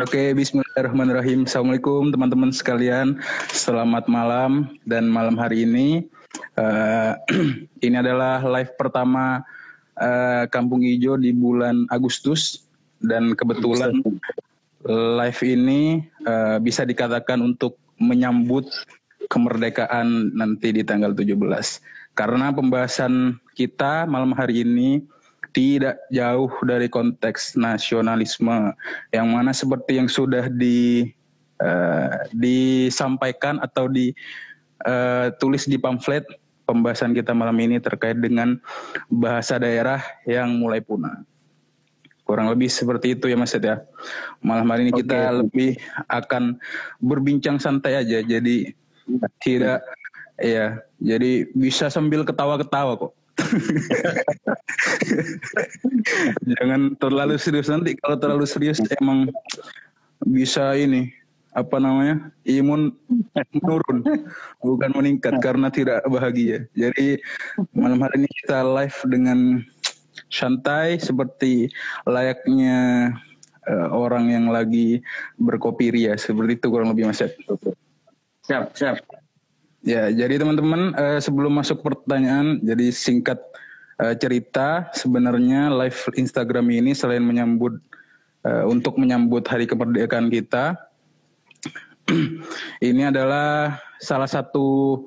Oke, bismillahirrahmanirrahim. Assalamualaikum teman-teman sekalian. Selamat malam dan malam hari ini. Uh, ini adalah live pertama uh, Kampung Hijau di bulan Agustus dan kebetulan live ini uh, bisa dikatakan untuk menyambut kemerdekaan nanti di tanggal 17. Karena pembahasan kita malam hari ini tidak jauh dari konteks nasionalisme yang mana seperti yang sudah di uh, disampaikan atau ditulis uh, di pamflet pembahasan kita malam ini terkait dengan bahasa daerah yang mulai punah. Kurang lebih seperti itu ya Mas ya. Malam hari ini okay. kita lebih akan berbincang santai aja. Jadi tidak ya, jadi bisa sambil ketawa-ketawa kok. Jangan terlalu serius nanti kalau terlalu serius emang bisa ini apa namanya imun menurun bukan meningkat karena tidak bahagia. Jadi malam hari ini kita live dengan santai seperti layaknya uh, orang yang lagi berkopi ria seperti itu kurang lebih mas Siap siap. Ya, jadi teman-teman uh, sebelum masuk pertanyaan, jadi singkat uh, cerita sebenarnya live Instagram ini selain menyambut uh, untuk menyambut Hari Kemerdekaan kita, ini adalah salah satu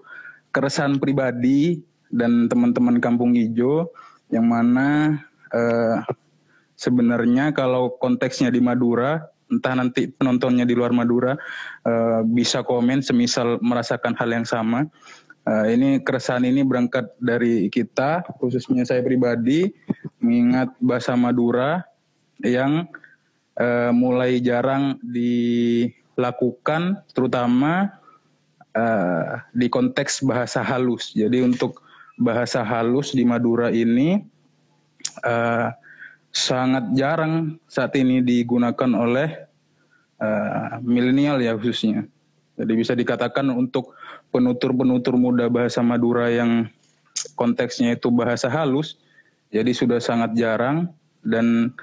keresahan pribadi dan teman-teman Kampung Hijau yang mana uh, sebenarnya kalau konteksnya di Madura entah nanti penontonnya di luar Madura uh, bisa komen semisal merasakan hal yang sama. Uh, ini keresahan ini berangkat dari kita, khususnya saya pribadi, mengingat bahasa Madura yang uh, mulai jarang dilakukan, terutama uh, di konteks bahasa halus. Jadi untuk bahasa halus di Madura ini uh, sangat jarang saat ini digunakan oleh uh, milenial ya khususnya. Jadi bisa dikatakan untuk penutur-penutur muda bahasa Madura yang konteksnya itu bahasa halus, jadi sudah sangat jarang dan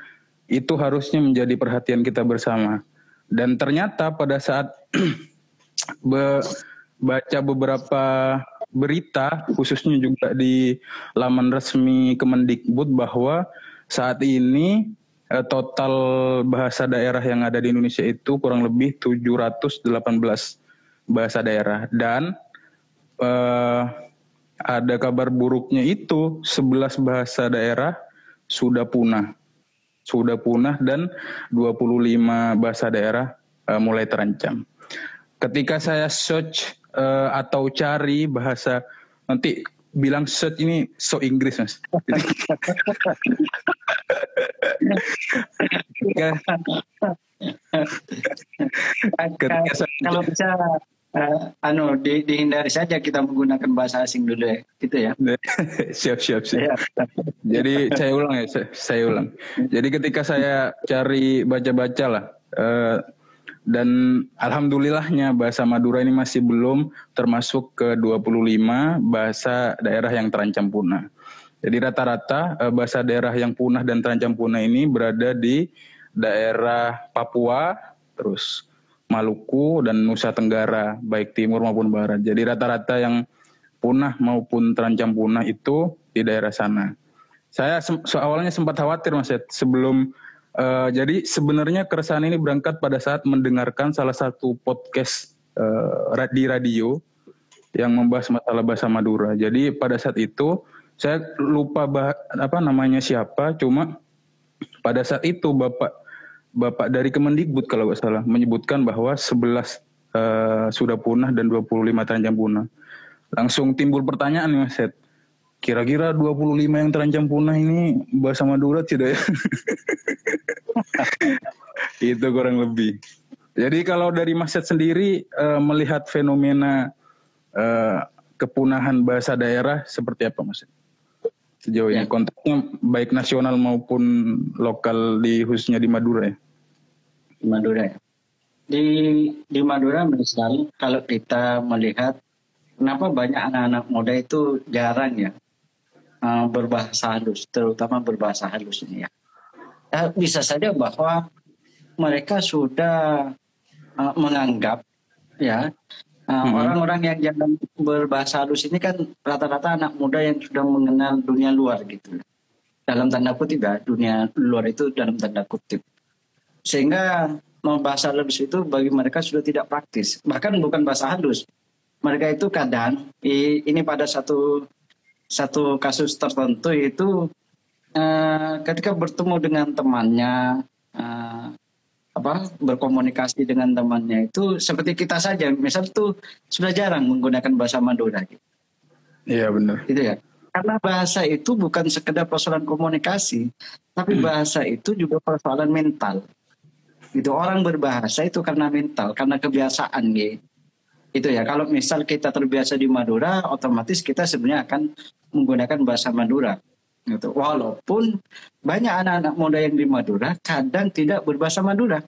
itu harusnya menjadi perhatian kita bersama. Dan ternyata pada saat be baca beberapa berita khususnya juga di laman resmi Kemendikbud bahwa saat ini eh, total bahasa daerah yang ada di Indonesia itu kurang lebih 718 bahasa daerah dan eh, ada kabar buruknya itu 11 bahasa daerah sudah punah. Sudah punah dan 25 bahasa daerah eh, mulai terancam. Ketika saya search eh, atau cari bahasa nanti bilang search ini so Inggris mas. Ketika saya kalau bisa uh, anu di, dihindari saja kita menggunakan bahasa asing dulu ya, gitu ya. siap siap siap. Iya. Jadi saya ulang ya, saya, saya ulang. Jadi ketika saya cari baca-baca lah. Uh, dan alhamdulillahnya bahasa Madura ini masih belum termasuk ke 25 bahasa daerah yang terancam punah. Jadi rata-rata eh, bahasa daerah yang punah dan terancam punah ini berada di daerah Papua, terus Maluku dan Nusa Tenggara, baik timur maupun barat. Jadi rata-rata yang punah maupun terancam punah itu di daerah sana. Saya awalnya sempat khawatir Mas sebelum Uh, jadi sebenarnya keresahan ini berangkat pada saat mendengarkan salah satu podcast uh, di radio yang membahas masalah bahasa Madura. Jadi pada saat itu saya lupa bah, apa namanya siapa, cuma pada saat itu bapak bapak dari Kemendikbud kalau nggak salah menyebutkan bahwa 11 uh, eh, sudah punah dan 25 terancam punah. Langsung timbul pertanyaan nih Mas Set. Kira-kira 25 yang terancam punah ini bahasa Madura tidak ya? itu kurang lebih. Jadi kalau dari Maset sendiri uh, melihat fenomena uh, kepunahan bahasa daerah seperti apa Mas? Sejauh ini ya. konteksnya baik nasional maupun lokal di khususnya di Madura ya. Di Madura ya. Di di Madura misalnya kalau kita melihat kenapa banyak anak-anak muda itu jarang ya uh, berbahasa halus, terutama berbahasa halus ini ya. Uh, bisa saja bahwa mereka sudah uh, menganggap ya uh, orang-orang yang jangan berbahasa halus ini kan rata-rata anak muda yang sudah mengenal dunia luar gitu. Dalam tanda kutip ya dunia luar itu dalam tanda kutip. Sehingga bahasa halus itu bagi mereka sudah tidak praktis. Bahkan bukan bahasa halus. Mereka itu kadang ini pada satu satu kasus tertentu itu uh, ketika bertemu dengan temannya uh, apa berkomunikasi dengan temannya itu seperti kita saja misal itu sudah jarang menggunakan bahasa Madura gitu. Iya benar. Gitu ya. Karena bahasa itu bukan sekedar persoalan komunikasi, tapi hmm. bahasa itu juga persoalan mental. Itu orang berbahasa itu karena mental, karena kebiasaan gitu. Itu ya. Kalau misal kita terbiasa di Madura, otomatis kita sebenarnya akan menggunakan bahasa Madura. Gitu. Walaupun banyak anak-anak muda yang di Madura kadang tidak berbahasa Madura.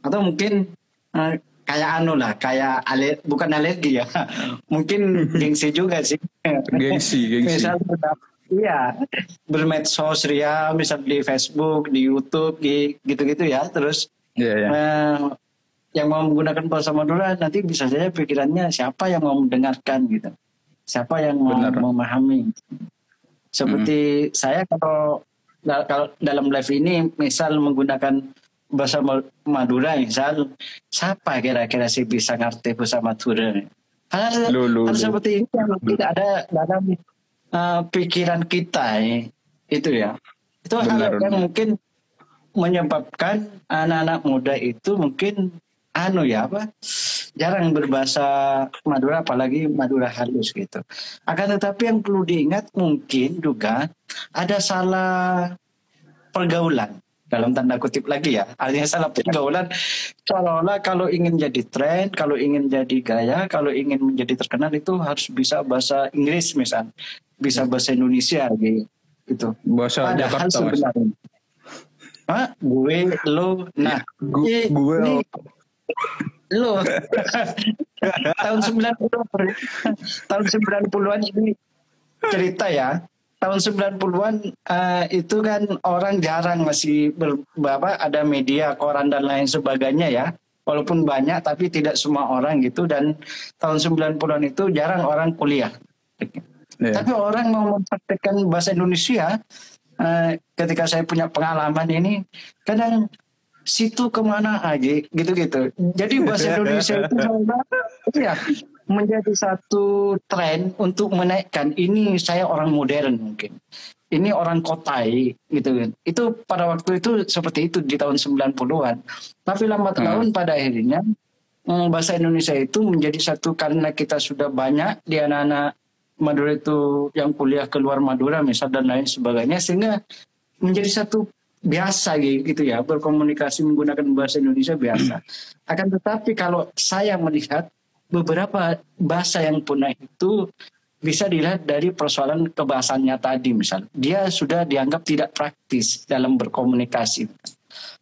Atau mungkin uh, kayak anu lah, kayak ale, bukan alergi ya. mungkin gengsi juga sih. Gengsi, gengsi. Misal Iya, bermedsos ria, misal di Facebook, di YouTube, gitu-gitu ya. Terus yeah, yeah. Uh, yang mau menggunakan bahasa Madura nanti bisa saja pikirannya siapa yang mau mendengarkan gitu, siapa yang mau Benar. memahami. Seperti hmm. saya kalau kalau dalam live ini misal menggunakan bahasa Madura misal siapa kira-kira sih bisa ngerti bahasa Madura hal, hal seperti ini yang tidak ada dalam uh, pikiran kita ya. itu ya itu benar, hal yang benar. mungkin menyebabkan anak-anak muda itu mungkin anu ya apa jarang berbahasa Madura apalagi Madura halus gitu. Akan tetapi yang perlu diingat mungkin juga ada salah pergaulan dalam tanda kutip lagi ya. Artinya salah pergaulan seolah-olah kalau ingin jadi tren, kalau ingin jadi gaya, kalau ingin menjadi terkenal itu harus bisa bahasa Inggris misal, bisa bahasa Indonesia gitu. Bahasa Padahal Jakarta sebenarnya. Hah? Gue, lo, nah, gue, gue, Lo tahun 90 tahun 90-an ini cerita ya. Tahun 90-an uh, eh, itu kan orang jarang masih ber, apa, ada media, koran dan lain sebagainya ya. Walaupun banyak tapi tidak semua orang gitu dan tahun 90-an itu jarang orang kuliah. Yeah. Tapi orang mau mempraktekkan bahasa Indonesia uh, ketika saya punya pengalaman ini kadang situ ke mana aja gitu-gitu. Jadi bahasa Indonesia itu ya menjadi satu tren untuk menaikkan ini saya orang modern mungkin. Ini orang kotai gitu kan. Itu pada waktu itu seperti itu di tahun 90-an. Tapi lambat hmm. laun pada akhirnya hmm, bahasa Indonesia itu menjadi satu karena kita sudah banyak di anak-anak Madura itu yang kuliah keluar Madura misal dan lain sebagainya sehingga menjadi satu biasa gitu ya berkomunikasi menggunakan bahasa Indonesia biasa. Akan tetapi kalau saya melihat beberapa bahasa yang punah itu bisa dilihat dari persoalan kebahasannya tadi misal dia sudah dianggap tidak praktis dalam berkomunikasi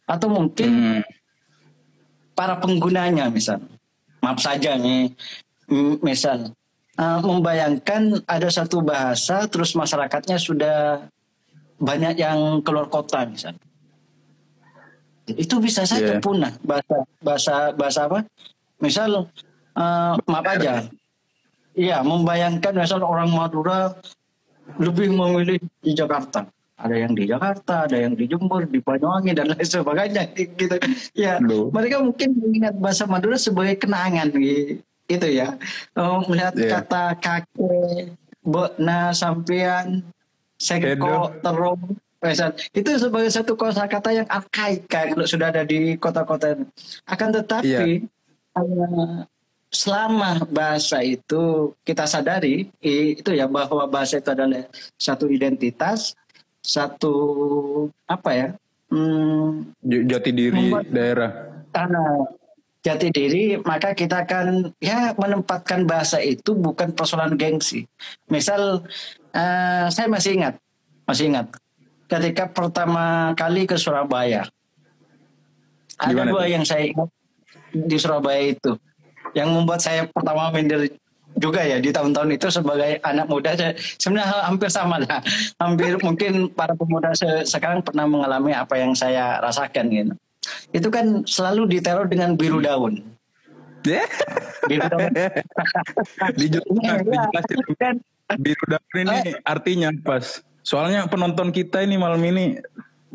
atau mungkin hmm. para penggunanya misal maaf saja nih misal uh, membayangkan ada satu bahasa terus masyarakatnya sudah banyak yang keluar kota misalnya. Itu bisa saja yeah. punah bahasa bahasa bahasa apa? Misal uh, maaf aja. Iya, membayangkan misal orang Madura lebih memilih di Jakarta. Ada yang di Jakarta, ada yang di Jember, di Banyuwangi dan lain sebagainya gitu. Ya, Loh. mereka mungkin mengingat bahasa Madura sebagai kenangan gitu ya. Oh, melihat yeah. kata kakek, bona sampean Sengko, terung, itu sebagai satu kosakata yang arkaik kalau sudah ada di kota-kota. Akan tetapi yeah. selama bahasa itu kita sadari itu ya bahwa bahasa itu adalah satu identitas, satu apa ya? Hmm, jati diri membuat, daerah. Karena jati diri maka kita akan ya menempatkan bahasa itu bukan persoalan gengsi. Misal uh, saya masih ingat, masih ingat ketika pertama kali ke Surabaya. Ada Gimana dua itu? yang saya ingat di Surabaya itu, yang membuat saya pertama minder juga ya di tahun-tahun itu sebagai anak muda saya, sebenarnya hampir sama lah hampir mungkin para pemuda se sekarang pernah mengalami apa yang saya rasakan gitu itu kan selalu diteror dengan biru daun. Biru daun. Dijelasin. Kan, biru daun ini eh. artinya pas. Soalnya penonton kita ini malam ini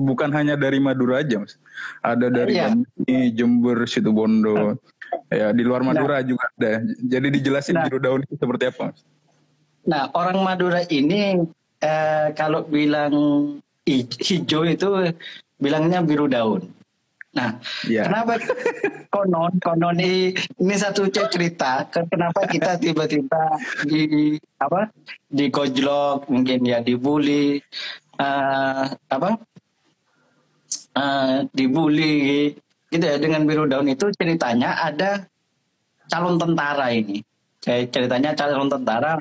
bukan hanya dari Madura aja, Mas. Ada dari iya. Jember, Situbondo. Ya, di luar Madura nah, juga ada. Jadi dijelasin nah, biru daun itu seperti apa, Mas? Nah, orang Madura ini eh, kalau bilang hijau itu bilangnya biru daun. Nah, yeah. kenapa konon konon ini, ini satu cerita kenapa kita tiba-tiba di apa di kojlok mungkin ya dibully uh, apa uh, dibully gitu ya dengan biru daun itu ceritanya ada calon tentara ini ceritanya calon tentara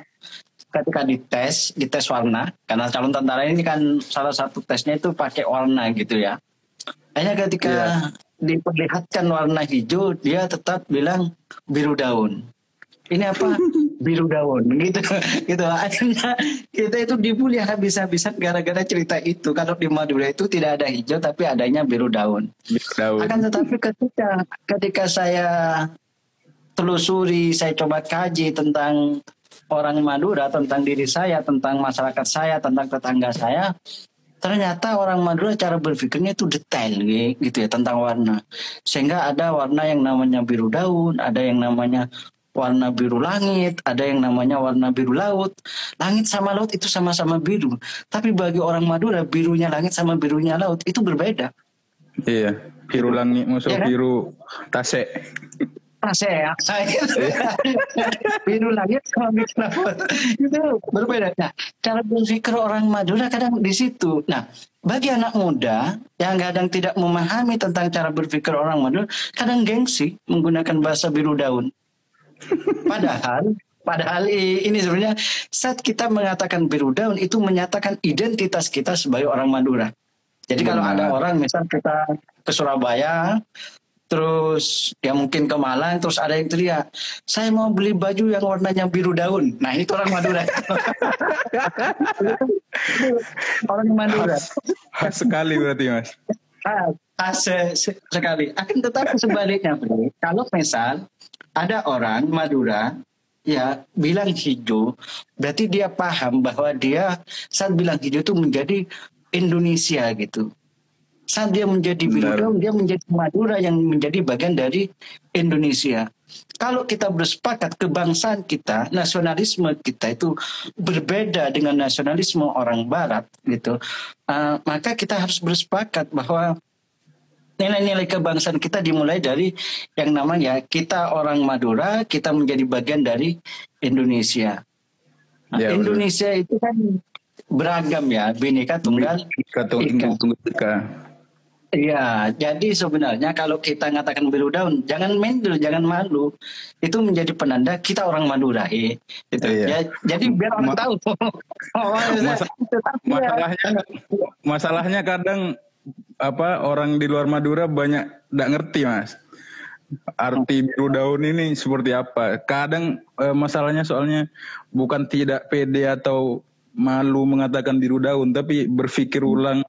ketika dites, dites warna, karena calon tentara ini kan salah satu tesnya itu pakai warna gitu ya. Hanya ketika yeah. diperlihatkan warna hijau, dia tetap bilang biru daun. Ini apa? biru daun gitu gitu akhirnya kita itu dibully habis-habisan gara-gara cerita itu kalau di Madura itu tidak ada hijau tapi adanya biru daun. Biru daun. Akan tetapi ketika ketika saya telusuri, saya coba kaji tentang orang Madura, tentang diri saya, tentang masyarakat saya, tentang tetangga saya, ternyata orang Madura cara berpikirnya itu detail gitu ya tentang warna. Sehingga ada warna yang namanya biru daun, ada yang namanya warna biru langit, ada yang namanya warna biru laut. Langit sama laut itu sama-sama biru. Tapi bagi orang Madura, birunya langit sama birunya laut itu berbeda. Iya, biru langit maksud ya kan? biru tase saya biru langit sama biru laut itu berbeda. Nah, cara berpikir orang Madura kadang di situ. Nah, bagi anak muda yang kadang tidak memahami tentang cara berpikir orang Madura, kadang gengsi menggunakan bahasa biru daun. Padahal Padahal ini sebenarnya saat kita mengatakan biru daun itu menyatakan identitas kita sebagai orang Madura. Jadi kalau ada orang misal kita ke Surabaya terus ya mungkin ke Malang terus ada yang teriak saya mau beli baju yang warnanya biru daun. Nah itu orang Madura. Orang Madura. Khas sekali berarti mas. Khas sekali. Akan tetapi sebaliknya bro kalau misal ada orang Madura ya bilang hijau berarti dia paham bahwa dia saat bilang hijau itu menjadi Indonesia gitu saat dia menjadi biru dia menjadi Madura yang menjadi bagian dari Indonesia. Kalau kita bersepakat kebangsaan kita, nasionalisme kita itu berbeda dengan nasionalisme orang Barat, gitu, uh, maka kita harus bersepakat bahwa nilai-nilai kebangsaan kita dimulai dari yang namanya kita orang Madura, kita menjadi bagian dari Indonesia. Nah, ya, Indonesia itu kan beragam ya, bineka tunggal ika. Tunggal ika. Iya, jadi sebenarnya kalau kita ngatakan biru daun, jangan mendel, jangan malu. Itu menjadi penanda kita orang Madura, eh. Gitu. Iya. Ya, jadi biar orang Ma tahu. oh, Masa masalahnya, masalahnya kadang apa orang di luar Madura banyak tidak ngerti, mas. Arti biru daun ini seperti apa? Kadang eh, masalahnya soalnya bukan tidak pede atau malu mengatakan biru daun, tapi berpikir ulang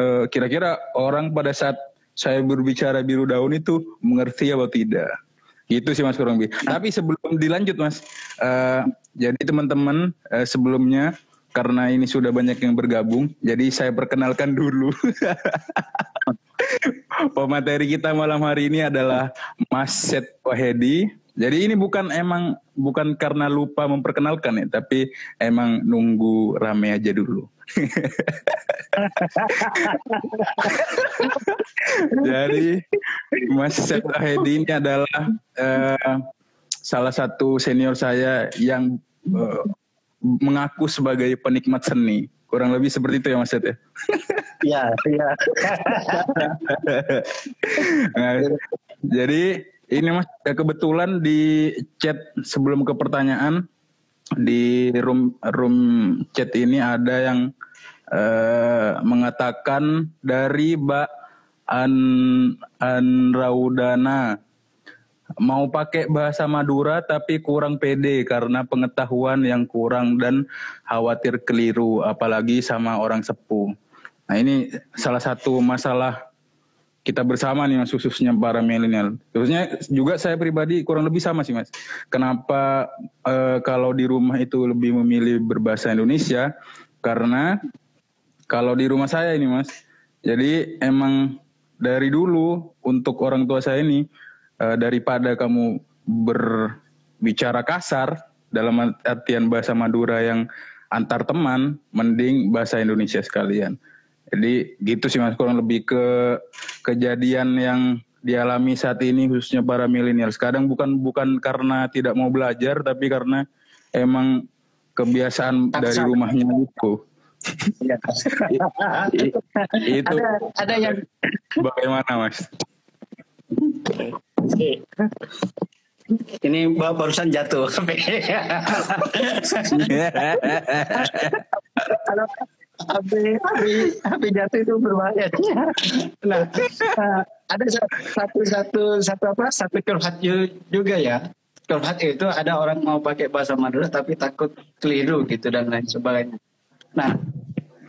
Eh, kira-kira orang pada saat saya berbicara biru daun itu mengerti atau tidak? Itu sih Mas kurang lebih. Tapi sebelum dilanjut Mas, uh, jadi teman-teman uh, sebelumnya karena ini sudah banyak yang bergabung, jadi saya perkenalkan dulu. Pemateri kita malam hari ini adalah Mas Set Wahedi. Jadi ini bukan emang bukan karena lupa memperkenalkan ya, tapi emang nunggu rame aja dulu. Jadi Mas Seth Ahedi ini adalah uh, salah satu senior saya yang uh, mengaku sebagai penikmat seni. Kurang lebih seperti itu ya Mas Seth ya? Iya, iya. nah, jadi ini Mas kebetulan di chat sebelum ke pertanyaan di room room chat ini ada yang uh, mengatakan dari Mbak An Anraudana mau pakai bahasa Madura tapi kurang pede karena pengetahuan yang kurang dan khawatir keliru apalagi sama orang sepuh. Nah ini salah satu masalah kita bersama nih mas khususnya para milenial. Khususnya juga saya pribadi kurang lebih sama sih mas. Kenapa uh, kalau di rumah itu lebih memilih berbahasa Indonesia? Karena kalau di rumah saya ini mas, jadi emang dari dulu untuk orang tua saya ini uh, daripada kamu berbicara kasar dalam artian bahasa Madura yang antar teman, mending bahasa Indonesia sekalian. Jadi gitu sih mas kurang lebih ke kejadian yang dialami saat ini khususnya para milenial. Sekarang bukan bukan karena tidak mau belajar tapi karena emang kebiasaan dari rumahnya itu. Ya. itu ada, ada yang bagaimana mas? Ini barusan jatuh. Kalau HP, HP, HP jatuh itu berbahaya. Nah, uh, ada satu satu satu apa? Satu curhat juga ya. Curhat itu ada orang mau pakai bahasa Madura tapi takut keliru gitu dan lain sebagainya. Nah,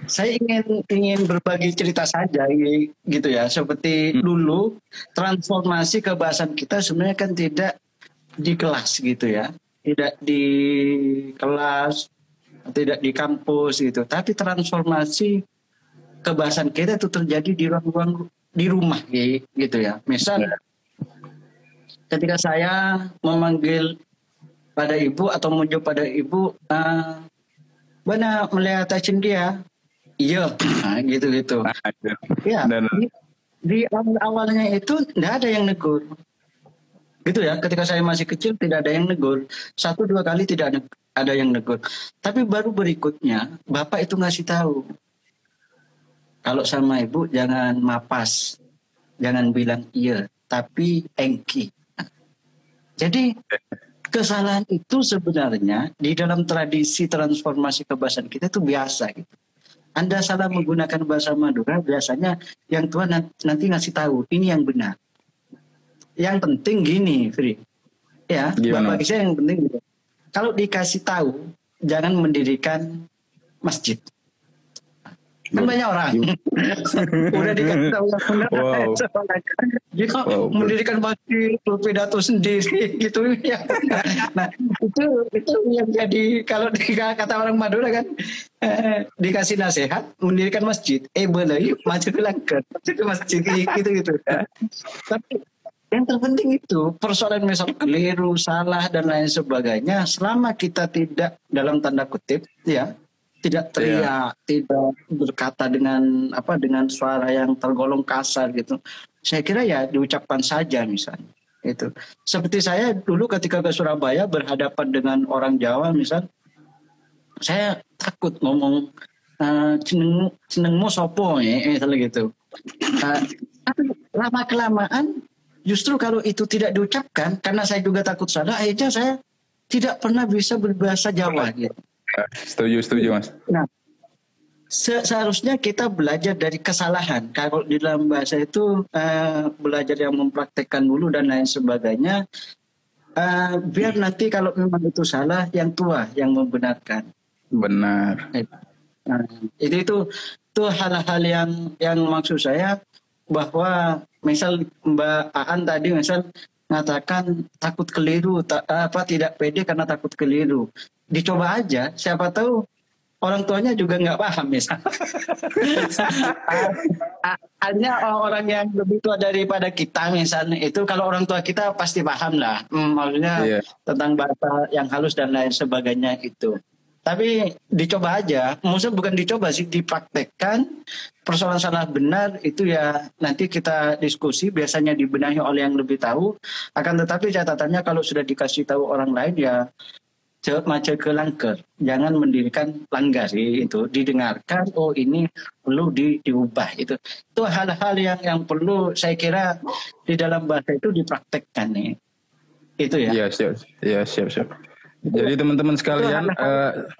saya ingin ingin berbagi cerita saja gitu ya. Seperti hmm. dulu transformasi kebahasan kita sebenarnya kan tidak di kelas gitu ya. Tidak di kelas tidak di kampus gitu tapi transformasi kebahasan kita itu terjadi di ruang-ruang di rumah gitu ya misal ya. ketika saya memanggil pada ibu atau muncul pada ibu uh, mana melihat dia? Iya. Nah, gitu gitu ya di, di awal awalnya itu tidak ada yang negur. Gitu ya ketika saya masih kecil tidak ada yang negur. Satu dua kali tidak ada yang negur. Tapi baru berikutnya bapak itu ngasih tahu. Kalau sama ibu jangan mapas, jangan bilang iya, tapi engki. Jadi kesalahan itu sebenarnya di dalam tradisi transformasi kebahasan kita itu biasa gitu. Anda salah menggunakan bahasa Madura, biasanya yang tua nanti ngasih tahu ini yang benar. Yang penting gini, Fri. Ya, Gimana? bagi saya yang penting gitu kalau dikasih tahu jangan mendirikan masjid. Kan banyak orang udah dikasih tahu yang benar. Wow. Jika wow. mendirikan masjid pidato sendiri gitu ya. Nah itu itu yang jadi kalau kata orang Madura kan eh, dikasih nasihat mendirikan masjid. Eh boleh yuk maju ke langkah maju ke masjid gitu gitu. Tapi yang terpenting itu persoalan misal keliru, salah dan lain sebagainya. Selama kita tidak dalam tanda kutip, ya tidak teriak, yeah. tidak berkata dengan apa dengan suara yang tergolong kasar gitu. Saya kira ya diucapkan saja misalnya. Itu seperti saya dulu ketika ke Surabaya berhadapan dengan orang Jawa misal, saya takut ngomong uh, seneng senengmu sopo ya, misalnya gitu. Uh, lama kelamaan Justru kalau itu tidak diucapkan, karena saya juga takut salah, akhirnya saya tidak pernah bisa berbahasa Jawa. Gitu. Setuju, setuju mas. Nah, se seharusnya kita belajar dari kesalahan. Kalau di dalam bahasa itu uh, belajar yang mempraktekkan dulu dan lain sebagainya. Uh, biar nanti kalau memang itu salah, yang tua yang membenarkan. Benar. Nah, itu itu itu hal-hal yang yang maksud saya bahwa misal Mbak Aan tadi misal mengatakan takut keliru, tak, apa tidak pede karena takut keliru. Dicoba aja, siapa tahu orang tuanya juga nggak paham misal. Hanya orang yang lebih tua daripada kita misalnya itu kalau orang tua kita pasti paham lah, hmm, maksudnya yeah. tentang bahasa yang halus dan lain sebagainya itu. Tapi dicoba aja, maksudnya bukan dicoba sih, dipraktekkan. Persoalan salah benar itu ya nanti kita diskusi, biasanya dibenahi oleh yang lebih tahu. Akan tetapi catatannya kalau sudah dikasih tahu orang lain ya macam ke langgar. Jangan mendirikan langgar sih itu. Didengarkan, oh ini perlu di, diubah itu. Itu hal-hal yang yang perlu saya kira di dalam bahasa itu dipraktekkan nih. Itu ya. Iya siap, iya siap siap. Jadi teman-teman sekalian, uh,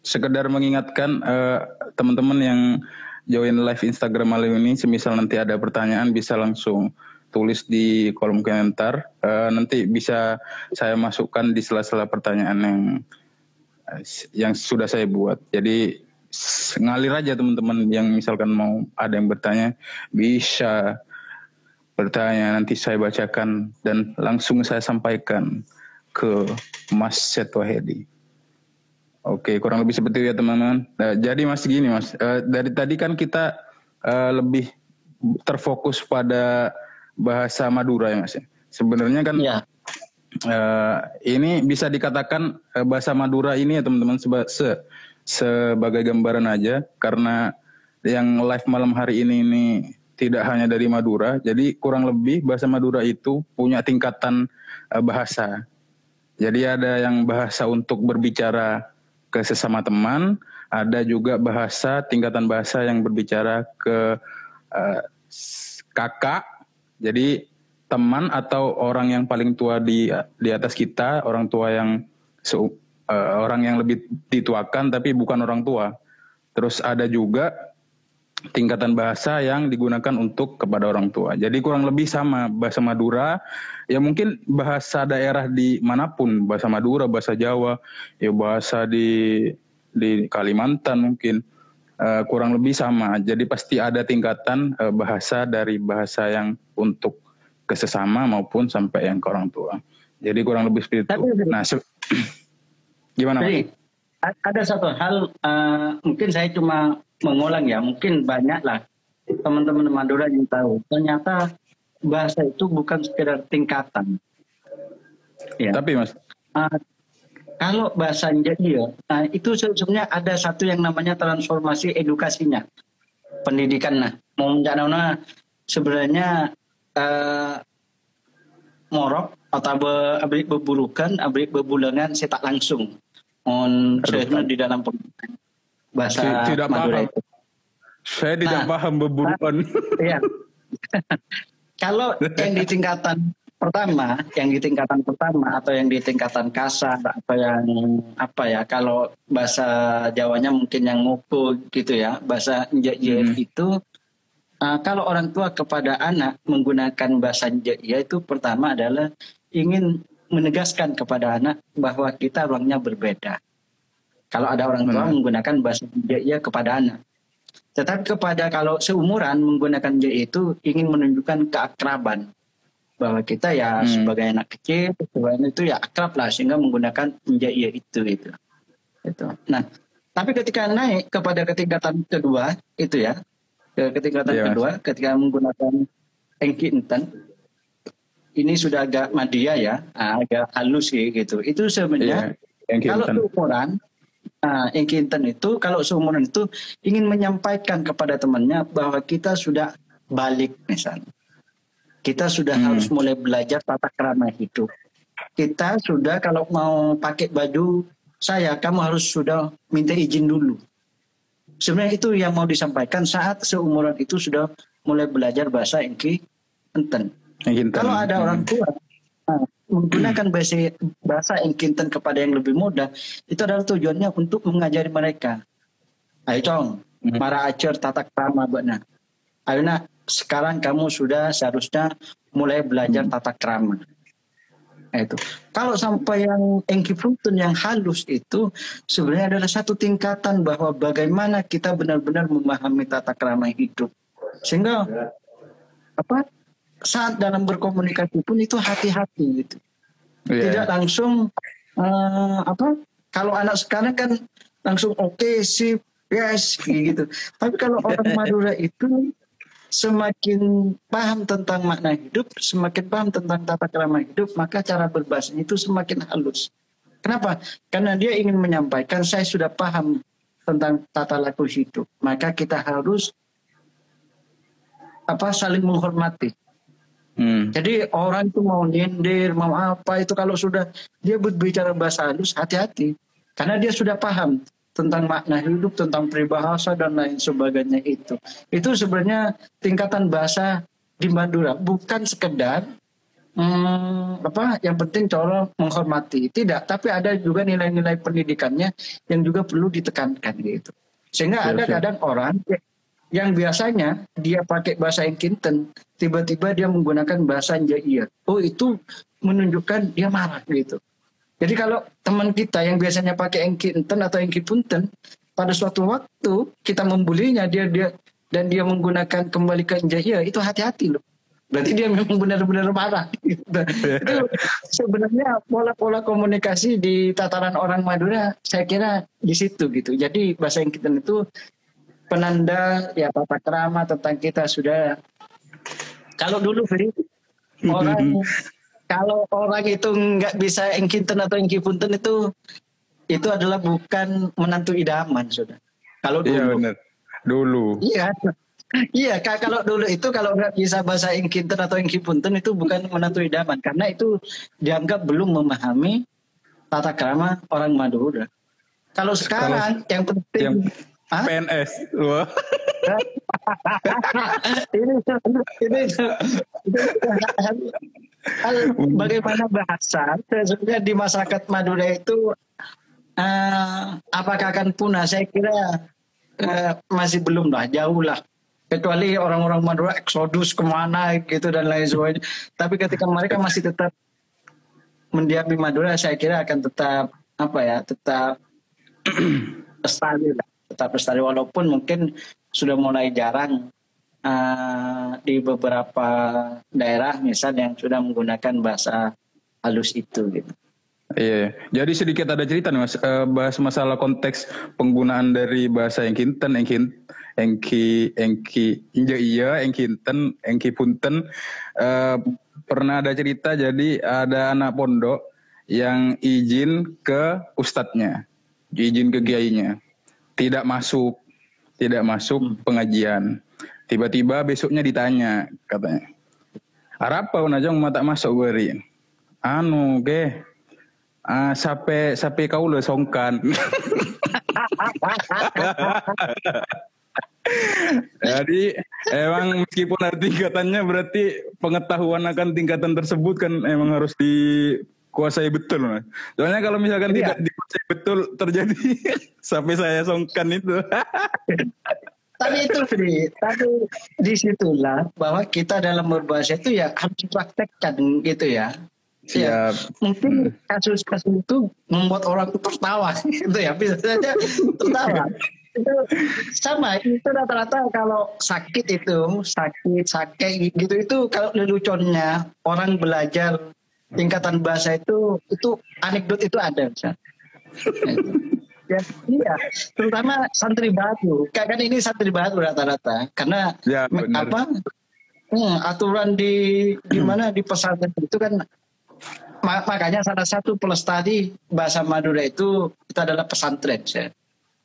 sekedar mengingatkan uh, teman-teman yang join live Instagram malam ini, semisal nanti ada pertanyaan bisa langsung tulis di kolom komentar. Uh, nanti bisa saya masukkan di sela-sela pertanyaan yang yang sudah saya buat. Jadi ngalir aja teman-teman yang misalkan mau ada yang bertanya bisa bertanya nanti saya bacakan dan langsung saya sampaikan ke Mas Seto Hedi. Oke, kurang lebih seperti itu ya teman-teman. Nah, jadi Mas gini Mas, uh, dari tadi kan kita uh, lebih terfokus pada bahasa Madura ya Mas. Sebenarnya kan ya. uh, ini bisa dikatakan uh, bahasa Madura ini ya teman-teman seba, se, sebagai gambaran aja karena yang live malam hari ini ini tidak hanya dari Madura. Jadi kurang lebih bahasa Madura itu punya tingkatan uh, bahasa. Jadi ada yang bahasa untuk berbicara ke sesama teman, ada juga bahasa tingkatan bahasa yang berbicara ke uh, kakak. Jadi teman atau orang yang paling tua di di atas kita, orang tua yang uh, orang yang lebih dituakan tapi bukan orang tua. Terus ada juga tingkatan bahasa yang digunakan untuk kepada orang tua. Jadi kurang lebih sama bahasa Madura, ya mungkin bahasa daerah di mana pun, bahasa Madura, bahasa Jawa, ya bahasa di di Kalimantan mungkin uh, kurang lebih sama. Jadi pasti ada tingkatan uh, bahasa dari bahasa yang untuk kesesama maupun sampai yang ke orang tua. Jadi kurang lebih seperti itu. Nah, gimana? Jadi, ada satu hal uh, mungkin saya cuma mengulang ya mungkin banyak lah teman-teman Madura yang tahu. Ternyata bahasa itu bukan sekedar tingkatan. Ya. tapi mas? Uh, kalau bahasa jadi nah itu sebenarnya ada satu yang namanya transformasi edukasinya pendidikan. Nah mau mencanona sebenarnya uh, morok atau be, abrik beburukan abrik bebulangan saya tak langsung on di dalam pendidikan bahasa tidak Madura paham. itu. Saya tidak nah, paham beburuan. Iya. Kalau yang di tingkatan pertama, yang di tingkatan pertama atau yang di tingkatan kasar atau yang apa ya, kalau bahasa Jawanya mungkin yang ngupu gitu ya, bahasa Njaya hmm. itu uh, kalau orang tua kepada anak menggunakan bahasa Njaya itu pertama adalah ingin menegaskan kepada anak bahwa kita ruangnya berbeda. Kalau ada orang tua Benar. menggunakan bahasa jaya kepada anak. Tetapi kepada kalau seumuran menggunakan jaya itu ingin menunjukkan keakraban bahwa kita ya hmm. sebagai anak kecil sebenarnya itu ya akrab lah sehingga menggunakan jaya itu itu. Itu. Nah, tapi ketika naik kepada ketingkatan kedua itu ya ke ketingkatan yeah. kedua ketika menggunakan engki enten ini sudah agak madia ya, agak halus gitu. Itu sebenarnya yeah. kalau seumuran Nah, yang Kinten itu kalau seumuran itu ingin menyampaikan kepada temannya bahwa kita sudah balik misalnya. Kita sudah hmm. harus mulai belajar tata krama hidup. Kita sudah kalau mau pakai baju saya, kamu harus sudah minta izin dulu. Sebenarnya itu yang mau disampaikan saat seumuran itu sudah mulai belajar bahasa Engki Enten. Kalau ada orang hmm. tua menggunakan bahasa bahasa Engkinten kepada yang lebih muda itu adalah tujuannya untuk mengajari mereka. Ayo cong, hmm. para acer tata krama benar. Ayo nak, sekarang kamu sudah seharusnya mulai belajar hmm. tata krama. Nah, itu. Kalau sampai yang Engki yang halus itu sebenarnya adalah satu tingkatan bahwa bagaimana kita benar-benar memahami tata krama hidup. Sehingga apa saat dalam berkomunikasi pun itu hati-hati gitu. Yeah. Tidak langsung uh, apa? Kalau anak sekarang kan langsung oke okay, sip yes gitu. Tapi kalau orang Madura itu semakin paham tentang makna hidup, semakin paham tentang tata krama hidup, maka cara berbahasa itu semakin halus. Kenapa? Karena dia ingin menyampaikan saya sudah paham tentang tata laku hidup. Maka kita harus apa saling menghormati. Hmm. Jadi orang itu mau nyindir, mau apa itu kalau sudah dia berbicara bahasa halus, hati-hati. Karena dia sudah paham tentang makna hidup, tentang peribahasa dan lain sebagainya itu. Itu sebenarnya tingkatan bahasa di Madura bukan sekedar hmm, apa yang penting cara menghormati, tidak, tapi ada juga nilai-nilai pendidikannya yang juga perlu ditekankan gitu. Sehingga ada kadang orang yang biasanya dia pakai bahasa Enkinten, tiba-tiba dia menggunakan bahasa Jair. Oh itu menunjukkan dia marah gitu. Jadi kalau teman kita yang biasanya pakai Enkinten atau Engkipunten, pada suatu waktu kita membulinya dia dia dan dia menggunakan kembali ke Jair, itu hati-hati loh. berarti dia memang benar-benar marah. Gitu. itu sebenarnya pola-pola komunikasi di tataran orang Madura saya kira di situ gitu. Jadi bahasa Inggris itu penanda ya tata kerama tentang kita sudah kalau dulu Feri, orang kalau orang itu nggak bisa engkinten atau engkipunten itu itu adalah bukan menantu idaman sudah. Kalau iya, dulu. Iya benar. Dulu. Iya. Iya, kalau dulu itu kalau nggak bisa bahasa Inkinten atau Inkipunten itu bukan menantu idaman karena itu dianggap belum memahami tata krama orang Madura. Kalau sekarang kalau yang penting yang PNS, wah. ini, ini, ini, bagaimana bahasa sebenarnya di masyarakat Madura itu uh, apakah akan punah? Saya kira uh, masih belum lah, jauh lah kecuali orang-orang Madura eksodus ke mana gitu dan lain sebagainya. Tapi ketika mereka masih tetap mendiami Madura, saya kira akan tetap apa ya, tetap lestari lah, tetap lestari walaupun mungkin sudah mulai jarang uh, di beberapa daerah misal yang sudah menggunakan bahasa halus itu gitu. Iya, jadi sedikit ada cerita nih mas, uh, bahas masalah konteks penggunaan dari bahasa yang kinten, yang kinten engki engki inja iya engki inten engki punten. Uh, pernah ada cerita jadi ada anak pondok yang izin ke ustadznya izin ke kiainya tidak masuk tidak masuk hmm. pengajian. Tiba-tiba besoknya ditanya katanya apa aja mata masuk gue anu ke ah sampai sampai kau le songkan. Jadi emang meskipun ada tingkatannya berarti pengetahuan akan tingkatan tersebut kan emang harus dikuasai betul mas. Soalnya kalau misalkan iya. tidak dikuasai betul terjadi sampai saya songkan itu. tapi itu Fri, tapi di situlah bahwa kita dalam berbahasa itu ya harus dipraktekkan gitu ya. Ya, mungkin kasus-kasus itu membuat orang tertawa gitu ya, bisa saja tertawa itu sama itu rata-rata kalau sakit itu sakit sakit gitu itu kalau leluconnya orang belajar tingkatan bahasa itu itu anekdot itu ada misalnya. ya, iya. Terutama santri baru. Kan ini santri baru rata-rata. Karena ya, apa hmm, aturan di di mana di pesantren itu kan makanya salah satu pelestari bahasa Madura itu itu adalah pesantren ya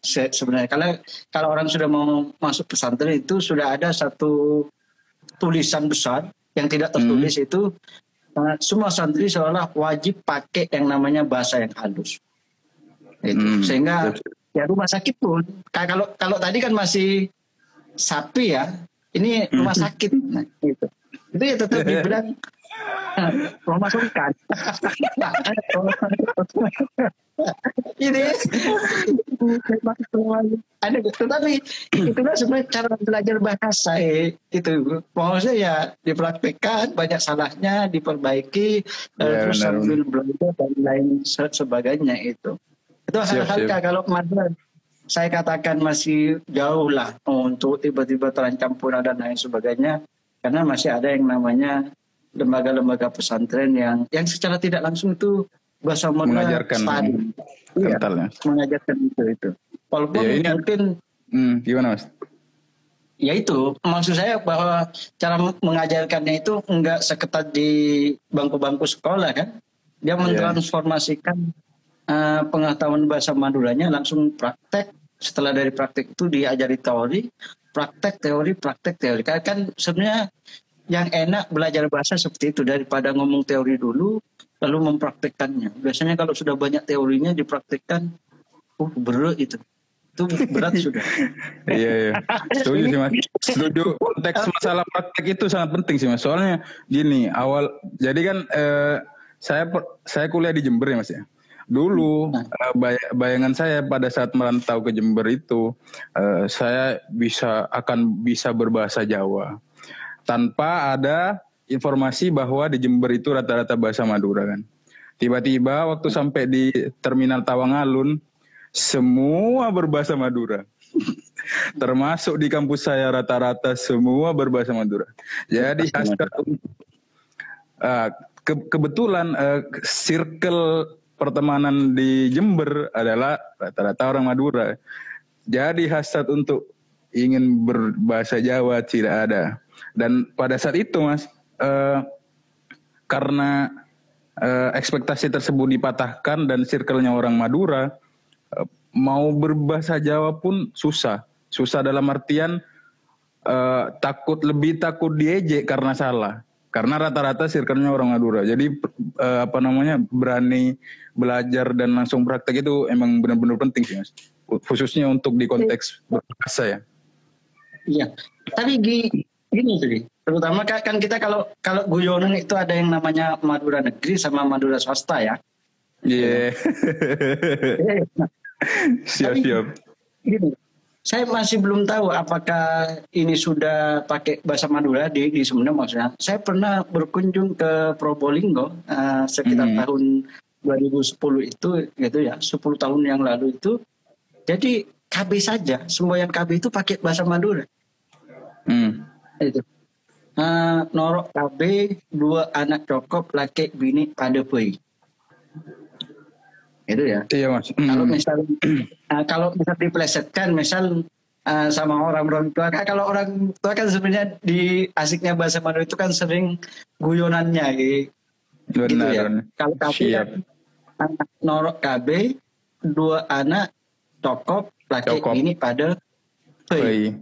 sebenarnya. Kalau kalau orang sudah mau masuk pesantren itu sudah ada satu tulisan besar yang tidak tertulis hmm. itu semua santri seolah wajib pakai yang namanya bahasa yang halus. Itu. Hmm. sehingga ya rumah sakit pun kalau kalau tadi kan masih sapi ya ini rumah hmm. sakit. Nah, gitu. Itu ya tetap dibilang memasukkan ini. Ada tetapi itulah sebenarnya cara belajar bahasa eh, itu maksudnya ya dipraktekkan banyak salahnya diperbaiki ya, terus sambil belajar dan lain sebagainya itu. Itu hal-hal kalau kemarin saya katakan masih jauh lah untuk tiba-tiba terancam punah dan lain sebagainya karena masih ada yang namanya lembaga-lembaga pesantren yang yang secara tidak langsung itu bahasa mengajarkan iya, mengajarkan itu itu. Walaupun ya, ini, mungkin hmm, gimana mas? Ya itu maksud saya bahwa cara mengajarkannya itu enggak seketat di bangku-bangku sekolah kan? Dia iya. mentransformasikan yeah. uh, pengetahuan bahasa Maduranya langsung praktek. Setelah dari praktek itu diajari teori praktek teori praktek teori. Kan, kan sebenarnya yang enak belajar bahasa seperti itu. Daripada ngomong teori dulu lalu mempraktekkannya. Biasanya kalau sudah banyak teorinya dipraktekkan, oh berat itu. Itu berat sudah. iya iya. Setuju sih mas. Setuju. Konteks masalah praktek itu sangat penting sih mas. Soalnya gini awal jadi kan eh, saya saya kuliah di Jember ya mas ya. Dulu nah. eh, bayangan saya pada saat merantau ke Jember itu eh, saya bisa akan bisa berbahasa Jawa tanpa ada informasi bahwa di Jember itu rata-rata bahasa Madura kan. Tiba-tiba waktu sampai di terminal Tawangalun semua berbahasa Madura. Termasuk di kampus saya rata-rata semua berbahasa Madura. Jadi hasrat uh, ke, kebetulan uh, circle pertemanan di Jember adalah rata-rata orang Madura. Jadi hasrat untuk ingin berbahasa Jawa tidak ada. Dan pada saat itu mas, uh, karena uh, ekspektasi tersebut dipatahkan dan circle-nya orang Madura, uh, mau berbahasa Jawa pun susah. Susah dalam artian uh, takut lebih takut diejek karena salah. Karena rata-rata circle-nya orang Madura. Jadi uh, apa namanya berani belajar dan langsung praktek itu emang benar-benar penting sih mas. Khususnya untuk di konteks berbahasa ya. Iya. Tapi gini sih, terutama kan kita kalau kalau guyonan itu ada yang namanya Madura negeri sama Madura swasta ya. Iya. Yeah. siap siap. Gini, saya masih belum tahu apakah ini sudah pakai bahasa Madura di di Sumedang maksudnya. Saya pernah berkunjung ke Probolinggo uh, sekitar hmm. tahun 2010 itu gitu ya, 10 tahun yang lalu itu. Jadi KB saja, semboyan KB itu pakai bahasa Madura. Hmm. Itu. Uh, norok KB dua anak cokop laki bini pada pui itu ya. Iya mas. Kalau misal uh, kalau bisa diplesetkan misal uh, sama orang orang tua kan kalau orang tua kan sebenarnya di asiknya bahasa Madura itu kan sering guyonannya gitu, gitu ya. Kalau KB kan, anak norok KB dua anak cokop laki Cokop. ini pada Pei.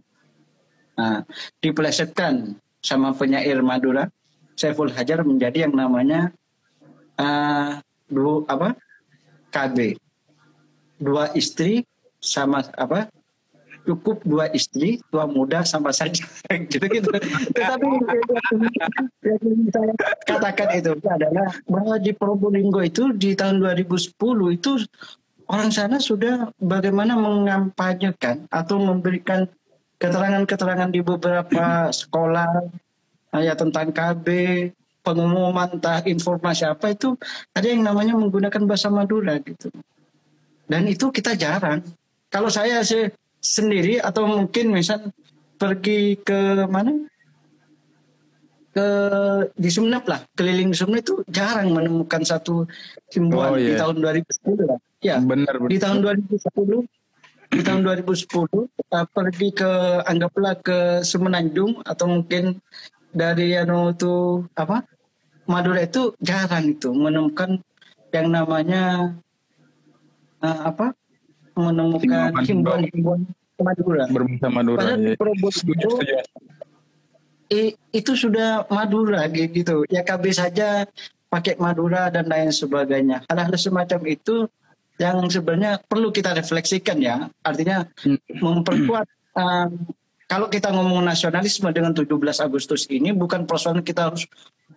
Nah, diplesetkan sama penyair Madura Saiful Hajar menjadi yang namanya uh, dua apa KB dua istri sama apa cukup dua istri tua muda sama saja. Gitu gitu tapi yang saya katakan itu adalah bahwa di Probolinggo itu di tahun 2010 itu orang sana sudah bagaimana mengampanyekan atau memberikan keterangan-keterangan di beberapa sekolah ya tentang KB pengumuman entah informasi apa itu ada yang namanya menggunakan bahasa Madura gitu. Dan itu kita jarang. Kalau saya sih sendiri atau mungkin misal pergi ke mana? ke di Sumeneb lah, keliling Sumeneb itu jarang menemukan satu himbauan oh, yeah. di tahun 2010 lah. Ya, benar, benar. Di tahun 2010 di tahun 2010 kita pergi ke anggaplah ke Semenanjung atau mungkin dari anu itu apa Madura itu jarang itu menemukan yang namanya uh, apa menemukan himbauan-himbauan Madura. Berbahasa Madura. Padahal ya. itu, itu sudah Madura gitu. Ya KB saja pakai Madura dan lain sebagainya. Hal-hal semacam itu yang sebenarnya perlu kita refleksikan ya. Artinya hmm. memperkuat um, kalau kita ngomong nasionalisme dengan 17 Agustus ini bukan persoalan kita harus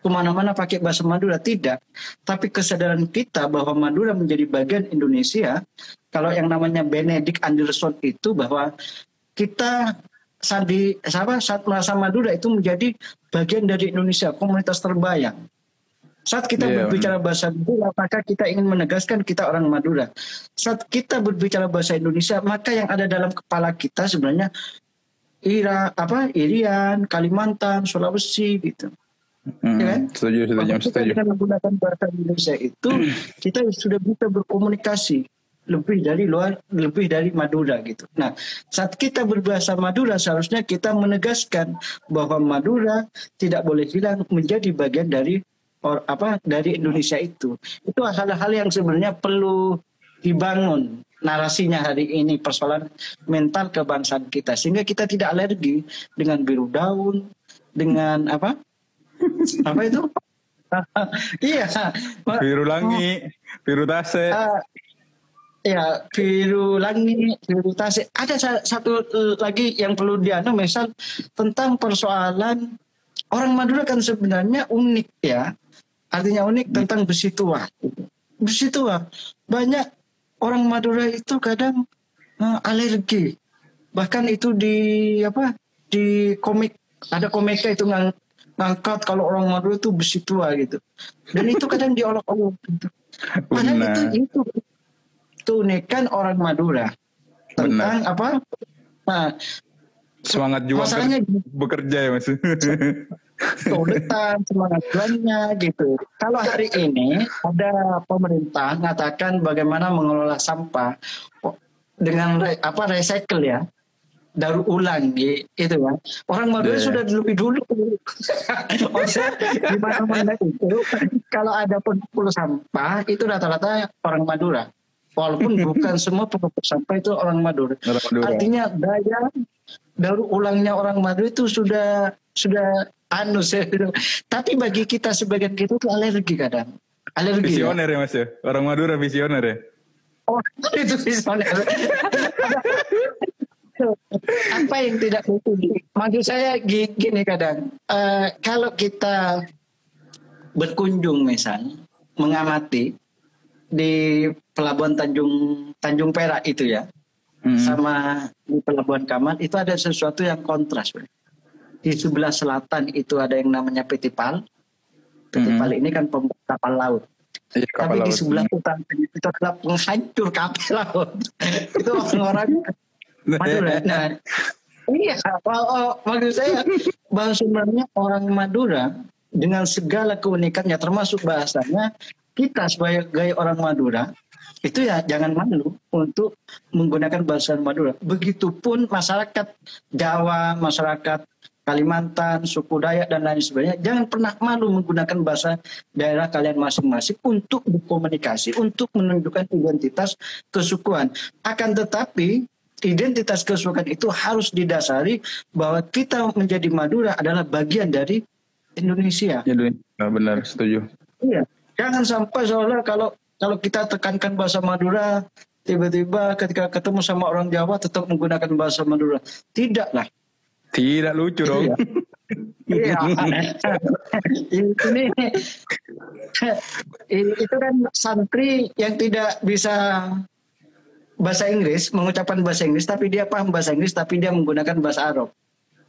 ke mana-mana pakai bahasa Madura tidak, tapi kesadaran kita bahwa Madura menjadi bagian Indonesia. Kalau yang namanya Benedict Anderson itu bahwa kita Sandi siapa saat merasa Madura itu menjadi bagian dari Indonesia, komunitas terbayang. Saat kita yeah, berbicara bahasa Madura, maka kita ingin menegaskan kita orang Madura. Saat kita berbicara bahasa Indonesia, maka yang ada dalam kepala kita sebenarnya Ira apa Irian, Kalimantan, Sulawesi gitu. Hmm, ya kan? Setuju, setuju, setuju. Dengan menggunakan bahasa Indonesia itu kita sudah bisa berkomunikasi lebih dari luar, lebih dari Madura gitu. Nah, saat kita berbahasa Madura seharusnya kita menegaskan bahwa Madura tidak boleh hilang menjadi bagian dari or, apa dari Indonesia itu. Itu hal-hal yang sebenarnya perlu dibangun narasinya hari ini persoalan mental kebangsaan kita. Sehingga kita tidak alergi dengan biru daun dengan apa? Apa itu? Iya. Biru langi biru tase. Uh, ya biru langi biru tase. Ada satu lagi yang perlu dianu misal tentang persoalan orang Madura kan sebenarnya unik ya artinya unik tentang besi tua besi tua banyak orang Madura itu kadang uh, alergi. Bahkan itu di apa di komik ada komika itu ngang, ngangkat kalau orang Madura itu besi tua gitu. Dan itu kadang diolok-olok gitu. Padahal itu itu keunikan orang Madura tentang Benar. apa Nah, Semangat juang bekerja ya mas. Kesulitan semangat juangnya gitu. Kalau hari ini ada pemerintah mengatakan bagaimana mengelola sampah dengan re- apa recycle ya daur ulang gi- itu ya orang Madura Iya, iya. sudah lebih dulu maksudnya di mana-mana itu kalau ada pengumpul sampah itu rata-rata orang Madura walaupun bukan semua pengumpul sampah itu orang Madura Orang Madura. artinya daya daur ulangnya orang Madura itu sudah sudah anu saya bilang. tapi bagi kita sebagian kita itu alergi kadang alergi ya. visioner ya mas ya. Orang Madura visioner ya. Oh, itu visioner. Apa yang tidak betul? Maksud saya gi- gini kadang, eh, kalau kita berkunjung misalnya, mengamati di pelabuhan Tanjung Tanjung Perak itu ya, Hmm. sama di pelabuhan Kamal itu ada sesuatu yang kontras. Bro. Di sebelah selatan itu ada yang namanya PT Pal. PT. Pal ini kan pembuat kapal laut. Iya, Tapi kapal di laut. sebelah utara itu adalah penghancur kapal laut. itu orang-orang Madura. Nah, iya, oh, maksud saya bahwa sebenarnya orang Madura dengan segala keunikannya termasuk bahasanya kita sebagai orang Madura itu ya jangan malu untuk menggunakan bahasa Madura. Begitupun masyarakat Jawa, masyarakat Kalimantan, suku Dayak dan lain sebagainya, jangan pernah malu menggunakan bahasa daerah kalian masing-masing untuk berkomunikasi, untuk menunjukkan identitas kesukuan. Akan tetapi identitas kesukuan itu harus didasari bahwa kita menjadi Madura adalah bagian dari Indonesia. Nah, benar setuju. Iya. Jangan sampai seolah kalau kalau kita tekankan bahasa Madura, tiba-tiba ketika ketemu sama orang Jawa tetap menggunakan bahasa Madura. Tidaklah. Tidak lucu dong. Iya. ini itu kan santri yang tidak bisa bahasa Inggris, mengucapkan bahasa Inggris, tapi dia paham bahasa Inggris, tapi dia menggunakan bahasa Arab.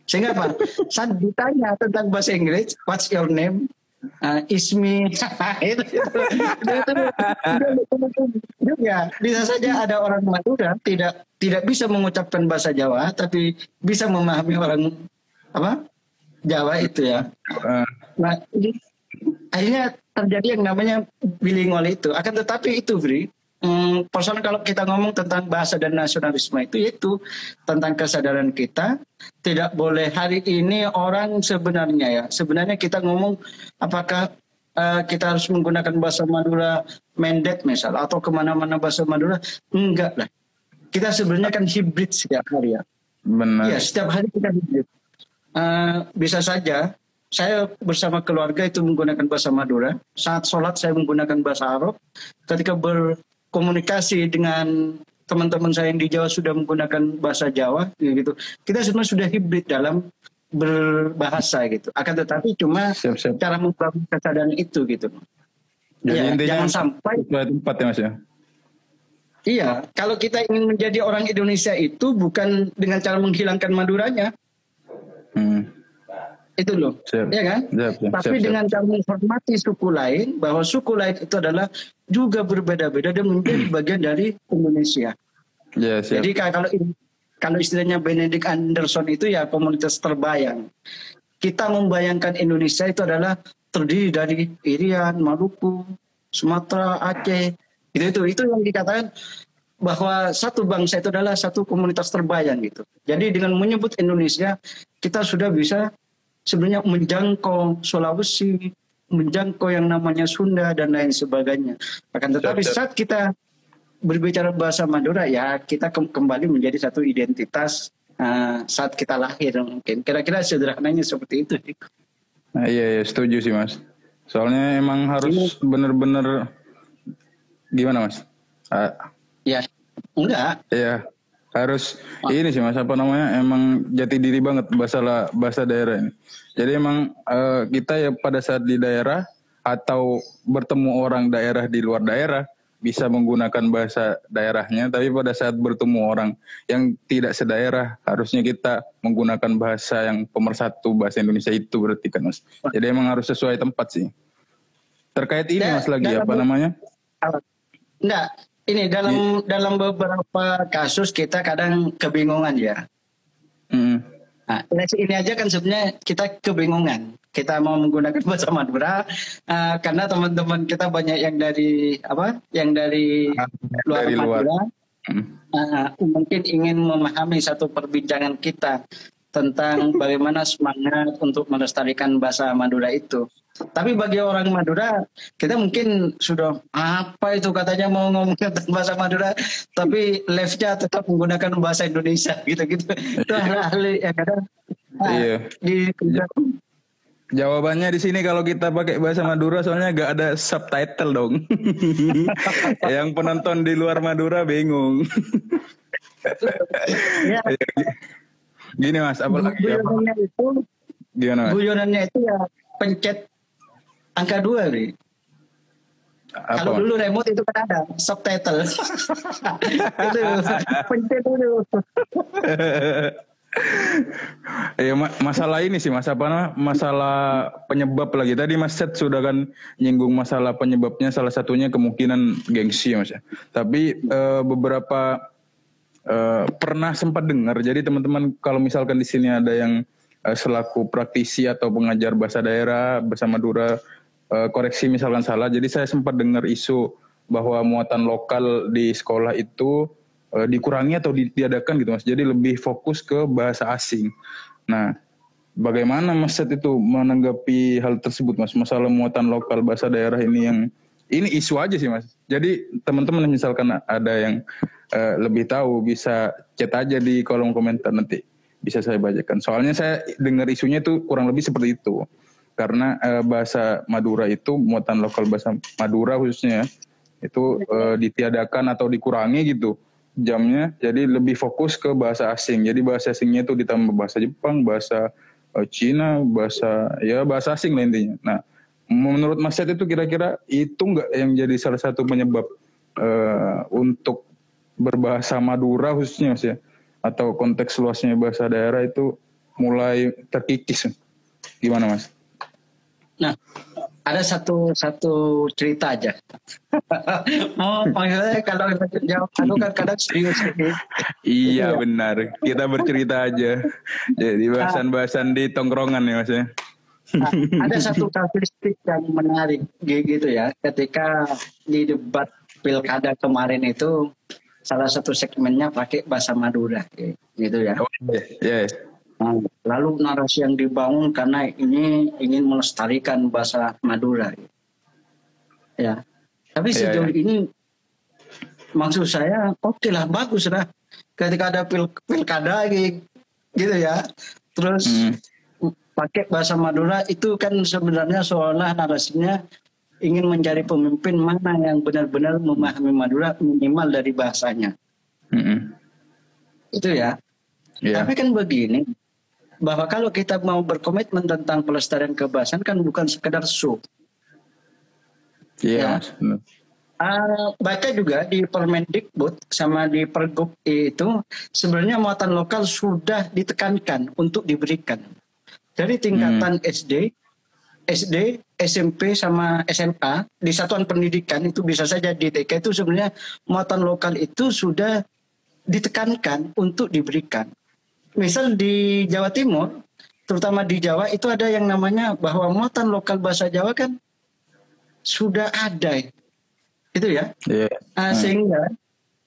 Sehingga apa? Saat ditanya tentang bahasa Inggris, what's your name? Uh, ismi. Itu, itu, itu, itu, itu, ya. Bisa saja ada orang Madura tidak tidak bisa mengucapkan bahasa Jawa tapi bisa memahami orang apa Jawa itu ya. Eh, Nah, ini akhirnya terjadi yang namanya bilingual itu. Akan tetapi itu, Bri, hmm, persoalan kalau kita ngomong tentang bahasa dan nasionalisme itu, yaitu tentang kesadaran kita. Tidak boleh hari ini orang sebenarnya ya, sebenarnya kita ngomong apakah eh, kita harus menggunakan bahasa Madura mendet misal atau ke mana-mana bahasa Madura enggak lah kita sebenarnya kan hibrid setiap hari ya benar. Iya, setiap hari kita hibrid. Eh, bisa saja saya bersama keluarga itu menggunakan bahasa Madura. Saat sholat saya menggunakan bahasa Arab. Ketika berkomunikasi dengan teman-teman saya yang di Jawa sudah menggunakan bahasa Jawa, gitu. Kita sebenarnya sudah hibrid dalam berbahasa gitu. Akan tetapi cuma Siap, siap. cara membangun kesadaran itu gitu. Jadi Ya, intinya jangan sampai tempat ya mas ya. Iya, kalau kita ingin menjadi orang Indonesia itu bukan dengan cara menghilangkan Maduranya, Hmm. Itu loh, Siap. ya kan? Siap, siap, Tapi siap, siap. dengan cara menghormati suku lain, bahwa suku lain itu adalah juga berbeda-beda dan menjadi bagian dari Indonesia. Ya siap. Jadi ka- kalau kalau istilahnya Benedict Anderson itu ya komunitas terbayang. Kita membayangkan Indonesia itu adalah terdiri dari Irian, Maluku, Sumatera, Aceh. Itu itu itu yang dikatakan bahwa satu bangsa itu adalah satu komunitas terbayang gitu. Jadi dengan menyebut Indonesia kita sudah bisa sebenarnya menjangkau Sulawesi, menjangkau yang namanya Sunda dan lain sebagainya. Akan tetapi saat kita berbicara bahasa Madura ya kita ke- kembali menjadi satu identitas uh, saat kita lahir mungkin kira-kira sederhananya seperti itu Nah, iya, iya setuju sih mas. Soalnya emang harus bener-bener gimana mas? Ah, ya enggak Iya harus ini sih mas apa namanya emang jati diri banget bahasa bahasa daerah ini. Jadi emang eh, kita ya pada saat di daerah atau bertemu orang daerah di luar daerah bisa menggunakan bahasa daerahnya, tapi pada saat bertemu orang yang tidak sedaerah harusnya kita menggunakan bahasa yang pemersatu bahasa Indonesia itu berarti kan mas. Jadi emang harus sesuai tempat sih. Terkait ini mas lagi apa namanya? enggak ini dalam dalam beberapa kasus kita kadang kebingungan ya Hmm. Nah, ini aja kan sebenarnya kita kebingungan. Kita mau menggunakan bahasa Madura uh, karena teman-teman kita banyak yang dari apa? Yang dari ah, luar dari Madura. Uh, mungkin ingin memahami satu perbincangan kita tentang bagaimana semangat untuk melestarikan bahasa Madura itu. Tapi bagi orang Madura, kita mungkin sudah apa itu katanya mau ngomong tentang bahasa Madura, tapi live-nya tetap menggunakan bahasa Indonesia gitu-gitu. Itu ahli ya kadang. Nah, iya. Di, Jawabannya di sini kalau kita pakai bahasa Madura soalnya gak ada subtitle dong. Yang penonton di luar Madura bingung. ya. Gini mas, apa lagi? Guyonannya itu, Gimana mas? Guyonannya itu ya pencet angka dua nih. Kalau dulu remote itu kan ada subtitle. itu pencet dulu. ya masalah ini sih mas apa masalah penyebab lagi tadi mas Set sudah kan nyinggung masalah penyebabnya salah satunya kemungkinan gengsi mas ya tapi uh, beberapa uh, pernah sempat dengar jadi teman-teman kalau misalkan di sini ada yang uh, selaku praktisi atau pengajar bahasa daerah bersama Dura uh, koreksi misalkan salah. Jadi saya sempat dengar isu bahwa muatan lokal di sekolah itu uh, dikurangi atau ditiadakan gitu mas. Jadi lebih fokus ke bahasa asing. Nah, bagaimana Mas Set itu menanggapi hal tersebut Mas? Masalah muatan lokal bahasa daerah ini yang ini isu aja sih Mas. Jadi teman-teman misalkan ada yang uh, lebih tahu bisa chat aja di kolom komentar nanti bisa saya bacakan. Soalnya saya dengar isunya itu kurang lebih seperti itu karena uh, bahasa Madura itu muatan lokal bahasa Madura khususnya itu uh, ditiadakan atau dikurangi gitu jamnya. Jadi lebih fokus ke bahasa asing. Jadi bahasa asingnya itu ditambah bahasa Jepang bahasa uh, Cina bahasa ya bahasa asing lah intinya. Nah menurut Mas Yat itu kira-kira itu enggak yang jadi salah satu penyebab uh, untuk berbahasa Madura khususnya Mas ya? Atau konteks luasnya bahasa daerah itu mulai terkikis. Gimana Mas? Nah, ada satu satu cerita aja. oh, maksudnya kalau jawab anu kan kadang serius. Iya ya. benar, kita bercerita aja. Jadi bahasan-bahasan di tongkrongan ya mas ya. Nah, ada satu karakteristik yang menarik gitu ya, ketika di debat pilkada kemarin itu salah satu segmennya pakai bahasa Madura gitu ya. Oh, yeah, yeah. Nah, lalu narasi yang dibangun karena ini ingin melestarikan bahasa Madura. Ya. Tapi iya, sejauh ya, ini maksud saya oke okay lah bagus lah ketika ada pil pilkada gitu ya. Terus hmm. pakai bahasa Madura itu kan sebenarnya seolah narasinya ingin mencari pemimpin mana yang benar-benar memahami Madura minimal dari bahasanya. Hmm. Itu ya. Yeah. Tapi kan begini, bahwa kalau kita mau berkomitmen tentang pelestarian kebahasaan kan bukan sekedar show. Iya. Yeah. Ya. Uh, baca juga di Permendikbud sama di Pergub itu sebenarnya muatan lokal sudah ditekankan untuk diberikan dari tingkatan hmm. SD, SD, SMP sama SMA di satuan pendidikan itu bisa saja di TK itu sebenarnya muatan lokal itu sudah ditekankan untuk diberikan misal di Jawa Timur, terutama di Jawa itu ada yang namanya bahwa muatan lokal bahasa Jawa kan sudah ada, itu ya. Yeah. Uh, sehingga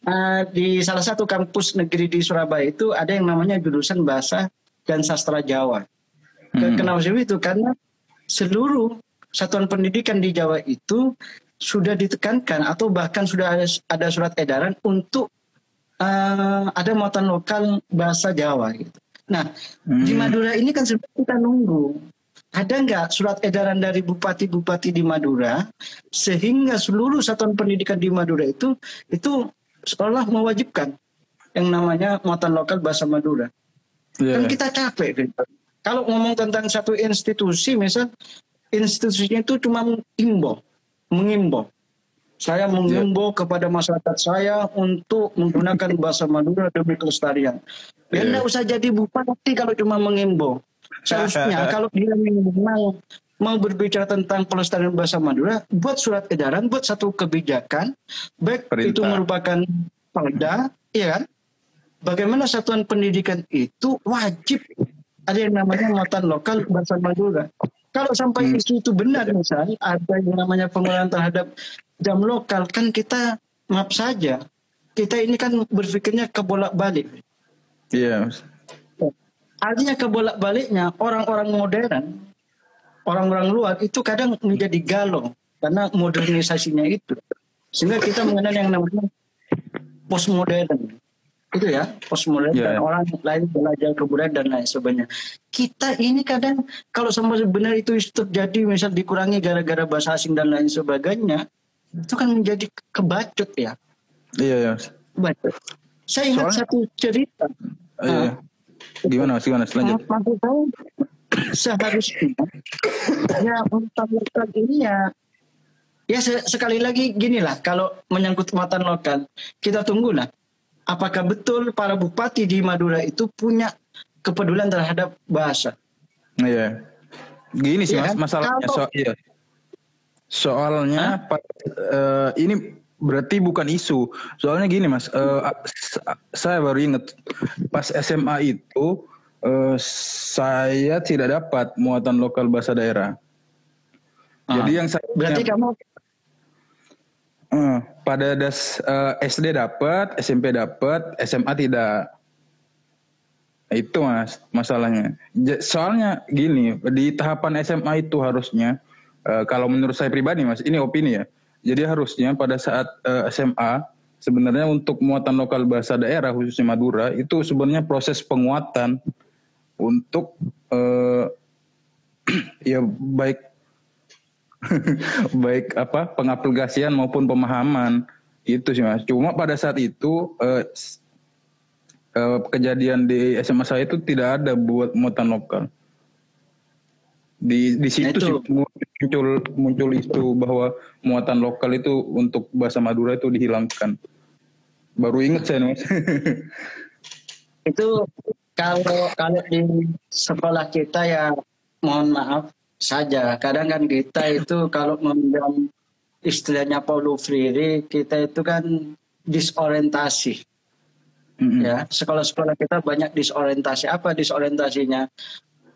uh, di salah satu kampus negeri di Surabaya itu ada yang namanya jurusan bahasa dan sastra Jawa. Hmm. Kenapa sih itu? Karena seluruh satuan pendidikan di Jawa itu sudah ditekankan atau bahkan sudah ada, ada surat edaran untuk uh, ada muatan lokal bahasa Jawa gitu. Nah hmm. di Madura ini kan kita nunggu ada nggak surat edaran dari bupati-bupati di Madura sehingga seluruh satuan pendidikan di Madura itu itu sekolah mewajibkan yang namanya muatan lokal bahasa Madura. Yeah. Kan kita capek. Gitu. Kalau ngomong tentang satu institusi, misal institusinya itu cuma mengimbau, mengimbau. Saya mengimbau yeah. kepada masyarakat saya untuk menggunakan bahasa Madura demi kelestarian. Ya yeah. usah jadi bupati kalau cuma mengimbau. Seharusnya kalau dia memang mau berbicara tentang pelestarian bahasa Madura, buat surat edaran, buat satu kebijakan, baik Perintah. itu merupakan perda, ya kan? bagaimana satuan pendidikan itu wajib ada yang namanya muatan lokal bahasa Madura. Kalau sampai hmm. isu itu benar misal ada yang namanya penggunaan terhadap jam lokal kan kita maaf saja kita ini kan berpikirnya kebolak balik. Iya. Yeah. Artinya kebolak baliknya orang-orang modern, orang-orang luar itu kadang menjadi galau karena modernisasinya itu. Sehingga kita mengenal yang namanya postmodern itu ya postmodern yeah. dan orang lain belajar kebudayaan dan lain sebagainya. Kita ini kadang kalau sama benar itu terjadi misal dikurangi gara-gara bahasa asing dan lain sebagainya itu kan menjadi kebacut ya. Iya ya. Kebacut. Saya ingat Soalnya, satu cerita. Uh, iya. Uh, gimana mas? Gimana selanjutnya? Maksud saya seharusnya ya untuk ini ya ya sekali lagi gini lah kalau menyangkut muatan lokal kita tunggulah apakah betul para bupati di Madura itu punya kepedulian terhadap bahasa? Iya. Gini sih ya, mas, kan? masalahnya Kalau, so, iya. Soalnya Pak, uh, ini berarti bukan isu. Soalnya gini mas, uh, saya baru ingat pas SMA itu uh, saya tidak dapat muatan lokal bahasa daerah. Ah, Jadi yang saya berarti kamu Uh, pada das uh, SD dapat, SMP dapat, SMA tidak. Itu mas masalahnya. Soalnya gini di tahapan SMA itu harusnya uh, kalau menurut saya pribadi mas, ini opini ya. Jadi harusnya pada saat uh, SMA sebenarnya untuk muatan lokal bahasa daerah khususnya Madura itu sebenarnya proses penguatan untuk uh, ya baik baik apa pengaplikasian maupun pemahaman itu sih mas. Cuma pada saat itu eh, eh, kejadian di SMA saya itu tidak ada buat muatan lokal. Di di situ nah, sih muncul muncul isu bahwa muatan lokal itu untuk bahasa Madura itu dihilangkan. Baru ingat saya mas. itu kalau kalau di sekolah kita ya mohon maaf saja. Kadang kan kita itu kalau meminjam istilahnya Paulo Freire, kita itu kan disorientasi. Mm-hmm. Ya, sekolah-sekolah kita banyak disorientasi. Apa disorientasinya?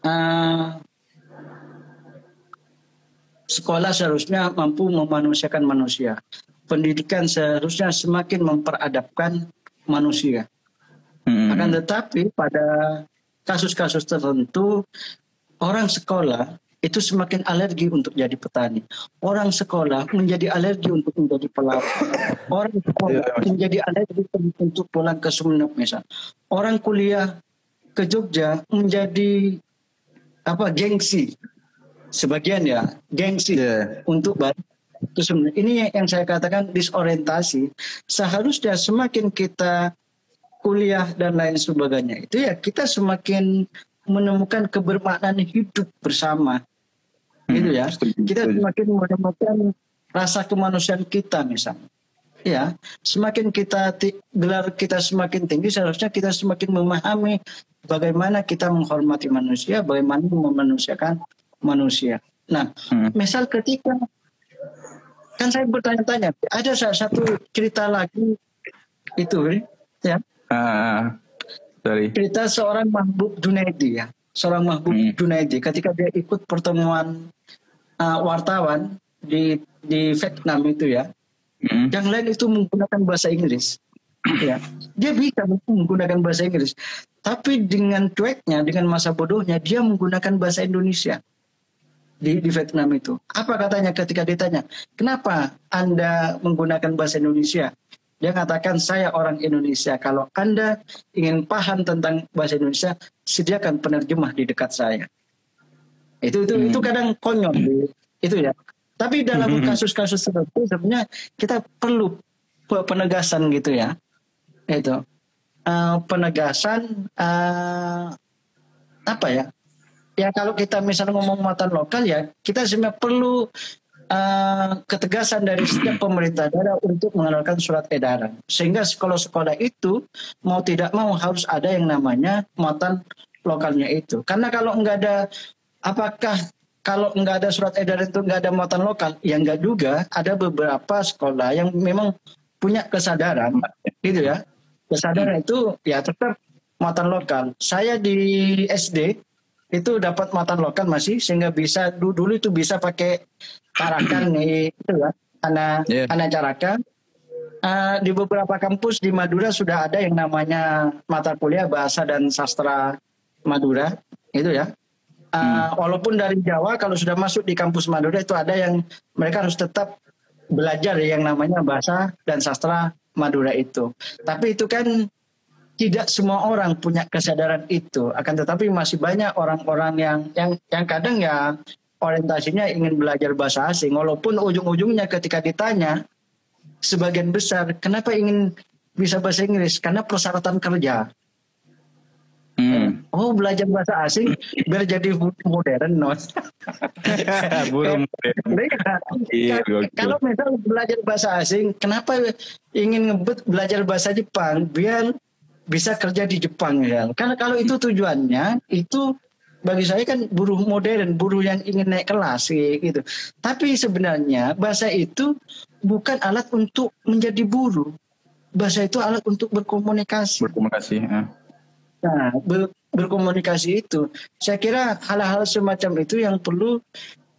Uh, sekolah seharusnya mampu memanusiakan manusia. Pendidikan seharusnya semakin memperadabkan manusia. Mm-hmm. Akan tetapi pada kasus-kasus tertentu orang sekolah itu semakin alergi untuk jadi petani. Orang sekolah menjadi alergi untuk menjadi pelaut. Orang sekolah yeah. menjadi alergi untuk pulang ke Sumeneb misal. Orang kuliah ke Jogja menjadi apa gengsi. Sebagian ya gengsi yeah. untuk balik ke Sumeneb. Ini yang saya katakan disorientasi. Seharusnya semakin kita kuliah dan lain sebagainya itu ya kita semakin menemukan kebermaknaan hidup bersama gitu ya. Kita semakin menemukan rasa kemanusiaan kita misalnya. Ya, semakin kita gelar kita semakin tinggi, seharusnya kita semakin memahami bagaimana kita menghormati manusia, bagaimana memanusiakan manusia. Nah, hmm. misal ketika kan saya bertanya-tanya, ada satu cerita lagi itu, ya. Uh, sorry. Cerita seorang Mahbub Junaidi ya, seorang Mahbub hmm. Junaidi ketika dia ikut pertemuan uh, wartawan di di Vietnam itu ya, mm. yang lain itu menggunakan bahasa Inggris. ya, dia bisa menggunakan bahasa Inggris, tapi dengan cueknya, dengan masa bodohnya, dia menggunakan bahasa Indonesia di, di Vietnam itu. Apa katanya ketika ditanya, kenapa Anda menggunakan bahasa Indonesia? Dia katakan saya orang Indonesia. Kalau Anda ingin paham tentang bahasa Indonesia, sediakan penerjemah di dekat saya. Itu itu hmm. itu kadang konyol itu ya. Tapi dalam hmm. kasus-kasus tertentu sebenarnya kita perlu penegasan gitu ya. Itu uh, penegasan uh, apa ya? Ya kalau kita misalnya ngomong muatan lokal ya kita sebenarnya perlu uh, ketegasan dari setiap pemerintah daerah untuk mengeluarkan surat edaran. Sehingga sekolah-sekolah itu mau tidak mau harus ada yang namanya muatan lokalnya itu. Karena kalau nggak ada apakah kalau nggak ada surat edaran itu nggak ada muatan lokal? Ya nggak juga. Ada beberapa sekolah yang memang punya kesadaran, gitu ya, kesadaran itu ya tetap muatan lokal. Saya di SD itu dapat muatan lokal masih sehingga bisa dulu itu bisa pakai carakan nih itu ya anak yeah. anak carakan uh, di beberapa kampus di Madura sudah ada yang namanya mata kuliah bahasa dan sastra Madura itu ya uh, hmm. walaupun dari Jawa kalau sudah masuk di kampus Madura itu ada yang mereka harus tetap belajar yang namanya bahasa dan sastra Madura itu tapi itu kan tidak semua orang punya kesadaran itu. Akan tetapi masih banyak orang-orang yang yang yang kadang ya orientasinya ingin belajar bahasa asing. Walaupun ujung-ujungnya ketika ditanya sebagian besar kenapa ingin bisa bahasa Inggris? Karena persyaratan kerja. Hmm. Oh belajar bahasa asing biar jadi modern no. Burung iya, Kalau misal belajar bahasa asing, kenapa ingin ngebut belajar bahasa Jepang biar bisa kerja di Jepang ya. Karena kalau itu tujuannya itu bagi saya kan buruh modern, buruh yang ingin naik kelas gitu. Tapi sebenarnya bahasa itu bukan alat untuk menjadi buruh. Bahasa itu alat untuk berkomunikasi. Berkomunikasi. Ya. Nah, ber, berkomunikasi itu, saya kira hal-hal semacam itu yang perlu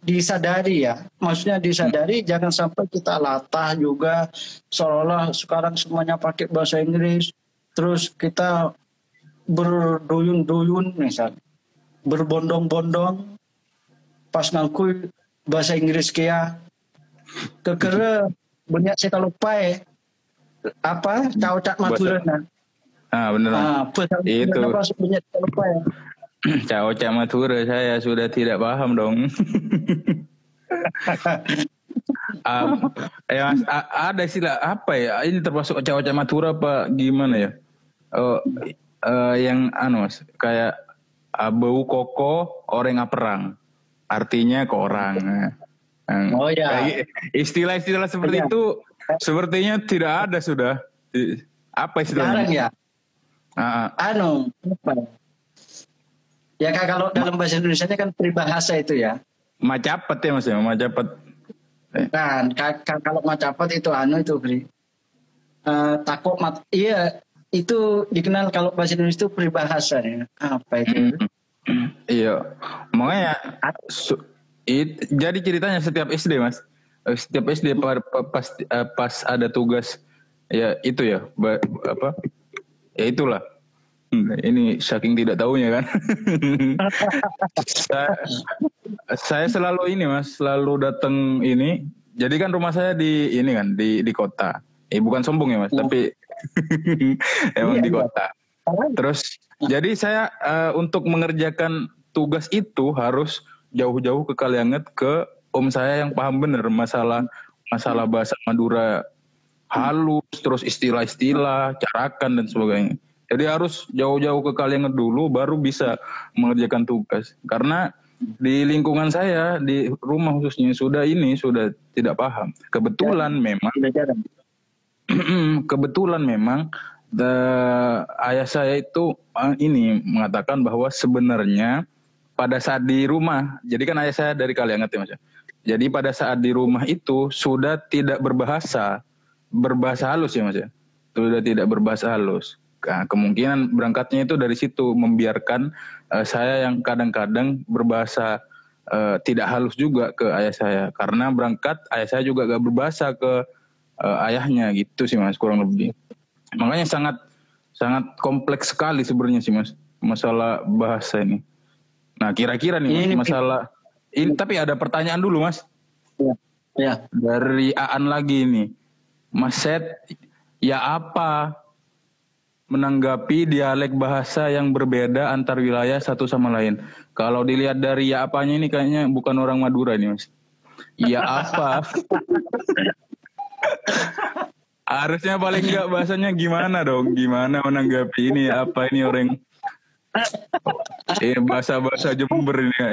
disadari ya. Maksudnya disadari hmm. jangan sampai kita latah juga seolah-olah sekarang semuanya pakai bahasa Inggris terus kita berduyun-duyun misal berbondong-bondong pas ngaku bahasa Inggris kia kekere banyak saya lupa ya apa tahu tak maturana ah benar ah, itu banyak saya lupa ya Cao Cak Matura saya sudah tidak paham dong. um, ya, ada istilah apa ya? Ini termasuk Cao Cak Matura apa gimana ya? Uh, uh, yang anu mas kayak uh, bau koko orang perang artinya ke orang uh, oh ya istilah-istilah seperti ya. itu sepertinya tidak ada sudah. Apa istilahnya? Ya. Uh, anu apa? Ya kan kalau dalam bahasa Indonesia kan peribahasa itu ya. Macapet ya mas ya? Macapet. Kan kalau macapet itu anu itu beri uh, takut mat iya itu dikenal kalau bahasa Indonesia itu peribahasa ya. Apa itu? iya. Makanya it, jadi ceritanya setiap SD Mas. Eh, setiap SD pas eh, pas ada tugas ya itu ya apa? Ya itulah. Hmm, ini saking tidak tahunya kan. saya, saya selalu ini Mas, selalu datang ini. Jadi kan rumah saya di ini kan di di kota. Eh bukan sombong ya Mas, oh. tapi emang iya, di iya. kota. Iya. Terus jadi saya uh, untuk mengerjakan tugas itu harus jauh-jauh ke Kalianget ke om saya yang paham bener masalah masalah bahasa Madura halus, terus istilah-istilah, carakan dan sebagainya. Jadi harus jauh-jauh ke Kalianget dulu baru bisa mengerjakan tugas. Karena di lingkungan saya di rumah khususnya sudah ini sudah tidak paham. Kebetulan memang kebetulan memang the, ayah saya itu uh, ini mengatakan bahwa sebenarnya pada saat di rumah, jadi kan ayah saya dari Kalianget ya mas. Ya. Jadi pada saat di rumah itu sudah tidak berbahasa, berbahasa halus ya mas ya. Sudah tidak berbahasa halus. Nah, kemungkinan berangkatnya itu dari situ membiarkan uh, saya yang kadang-kadang berbahasa uh, tidak halus juga ke ayah saya karena berangkat ayah saya juga gak berbahasa ke uh, ayahnya gitu sih mas kurang lebih makanya sangat sangat kompleks sekali sebenarnya sih mas masalah bahasa ini nah kira-kira nih mas, ini, masalah ini tapi ada pertanyaan dulu mas ya, ya. dari Aan lagi ini mas Set ya apa menanggapi dialek bahasa yang berbeda antar wilayah satu sama lain. Kalau dilihat dari ya apanya ini kayaknya bukan orang Madura nih mas. Ya apa? Harusnya paling enggak bahasanya gimana dong? Gimana menanggapi ini? Apa ini orang eh bahasa-bahasa Jember ini ya,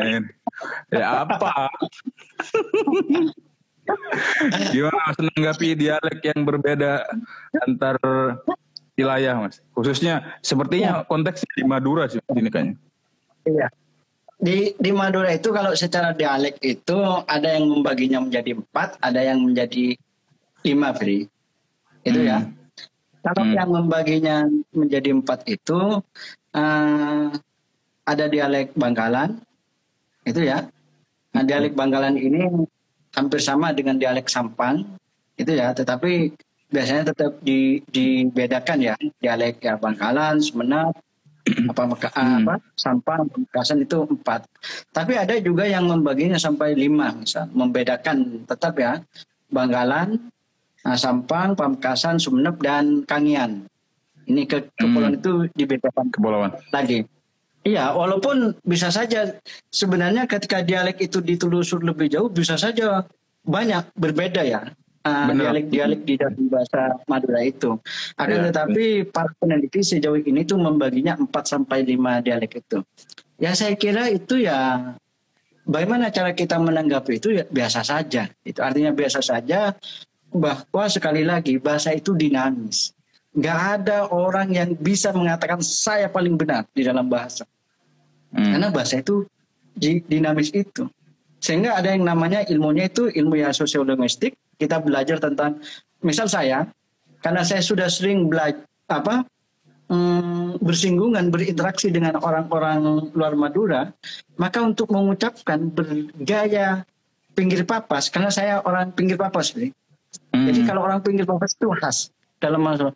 ya apa? Gimana mas menanggapi dialek yang berbeda antar wilayah mas? Khususnya sepertinya konteksnya di Madura sih ini kayaknya. Iya. Di di Madura itu kalau secara dialek itu ada yang membaginya menjadi empat, ada yang menjadi lima Fri itu ya. hmm. ya Kalau Hmm. yang membaginya menjadi empat itu eh, ada dialek Bangkalan, itu ya. Nah, dialek Bangkalan ini hampir sama dengan dialek Sampang, itu ya. Tetapi biasanya tetap di, dibedakan ya dialek ya Bangkalan, Sumenep, apa, Meka- Hmm. apa Sampang, Pamekasan itu empat. Tapi ada juga yang membaginya sampai lima, misal membedakan tetap ya Bangkalan, nah, Sampang, Pamekasan, Sumenep dan Kangian. Ini ke kepulauan itu dibedakan Kepulauan. lagi. Iya, walaupun bisa saja sebenarnya ketika dialek itu ditelusur lebih jauh bisa saja banyak berbeda ya uh, dialek-dialek di dalam bahasa Madura itu. Akan Iya. tetapi para peneliti sejauh ini tuh membaginya 4 sampai 5 dialek itu. Ya saya kira itu ya bagaimana cara kita menanggapi itu ya biasa saja. Itu artinya biasa saja bahwa sekali lagi bahasa itu dinamis. Nggak ada orang yang bisa mengatakan saya paling benar di dalam bahasa. Hmm. Karena bahasa itu di- dinamis itu. Sehingga ada yang namanya ilmunya itu ilmu ya sosiolinguistik. Kita belajar tentang, misal saya, karena saya sudah sering belajar apa hmm, bersinggungan, berinteraksi dengan orang-orang luar Madura, maka untuk mengucapkan bergaya pinggir papas, karena saya orang pinggir papas, nih. Hmm. Jadi kalau orang pinggir papas itu khas dalam masalah.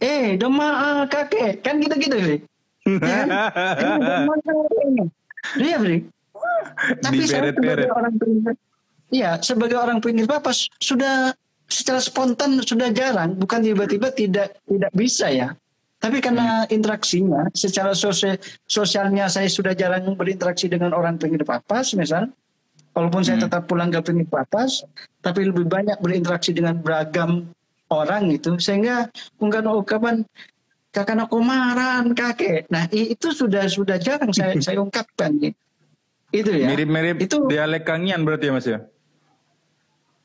Eh, doma kakek, kan gitu-gitu sih. Iya, Bri. Tapi saya sebagai orang pinggir, iya sebagai orang pinggir papas sudah secara spontan sudah jarang, bukan tiba-tiba tidak tidak bisa ya. Tapi karena interaksinya, secara sosial sosialnya saya sudah jarang berinteraksi dengan orang pinggir papas, misal, walaupun saya Hmm. tetap pulang ke pinggir papas, tapi lebih banyak berinteraksi dengan beragam orang itu, sehingga mungkin ungkapan kakak komaran kakek. Nah itu sudah sudah jarang saya saya ungkapkan gitu. Itu ya. Mirip-mirip Itu- dialek Kangian berarti ya Mas ya?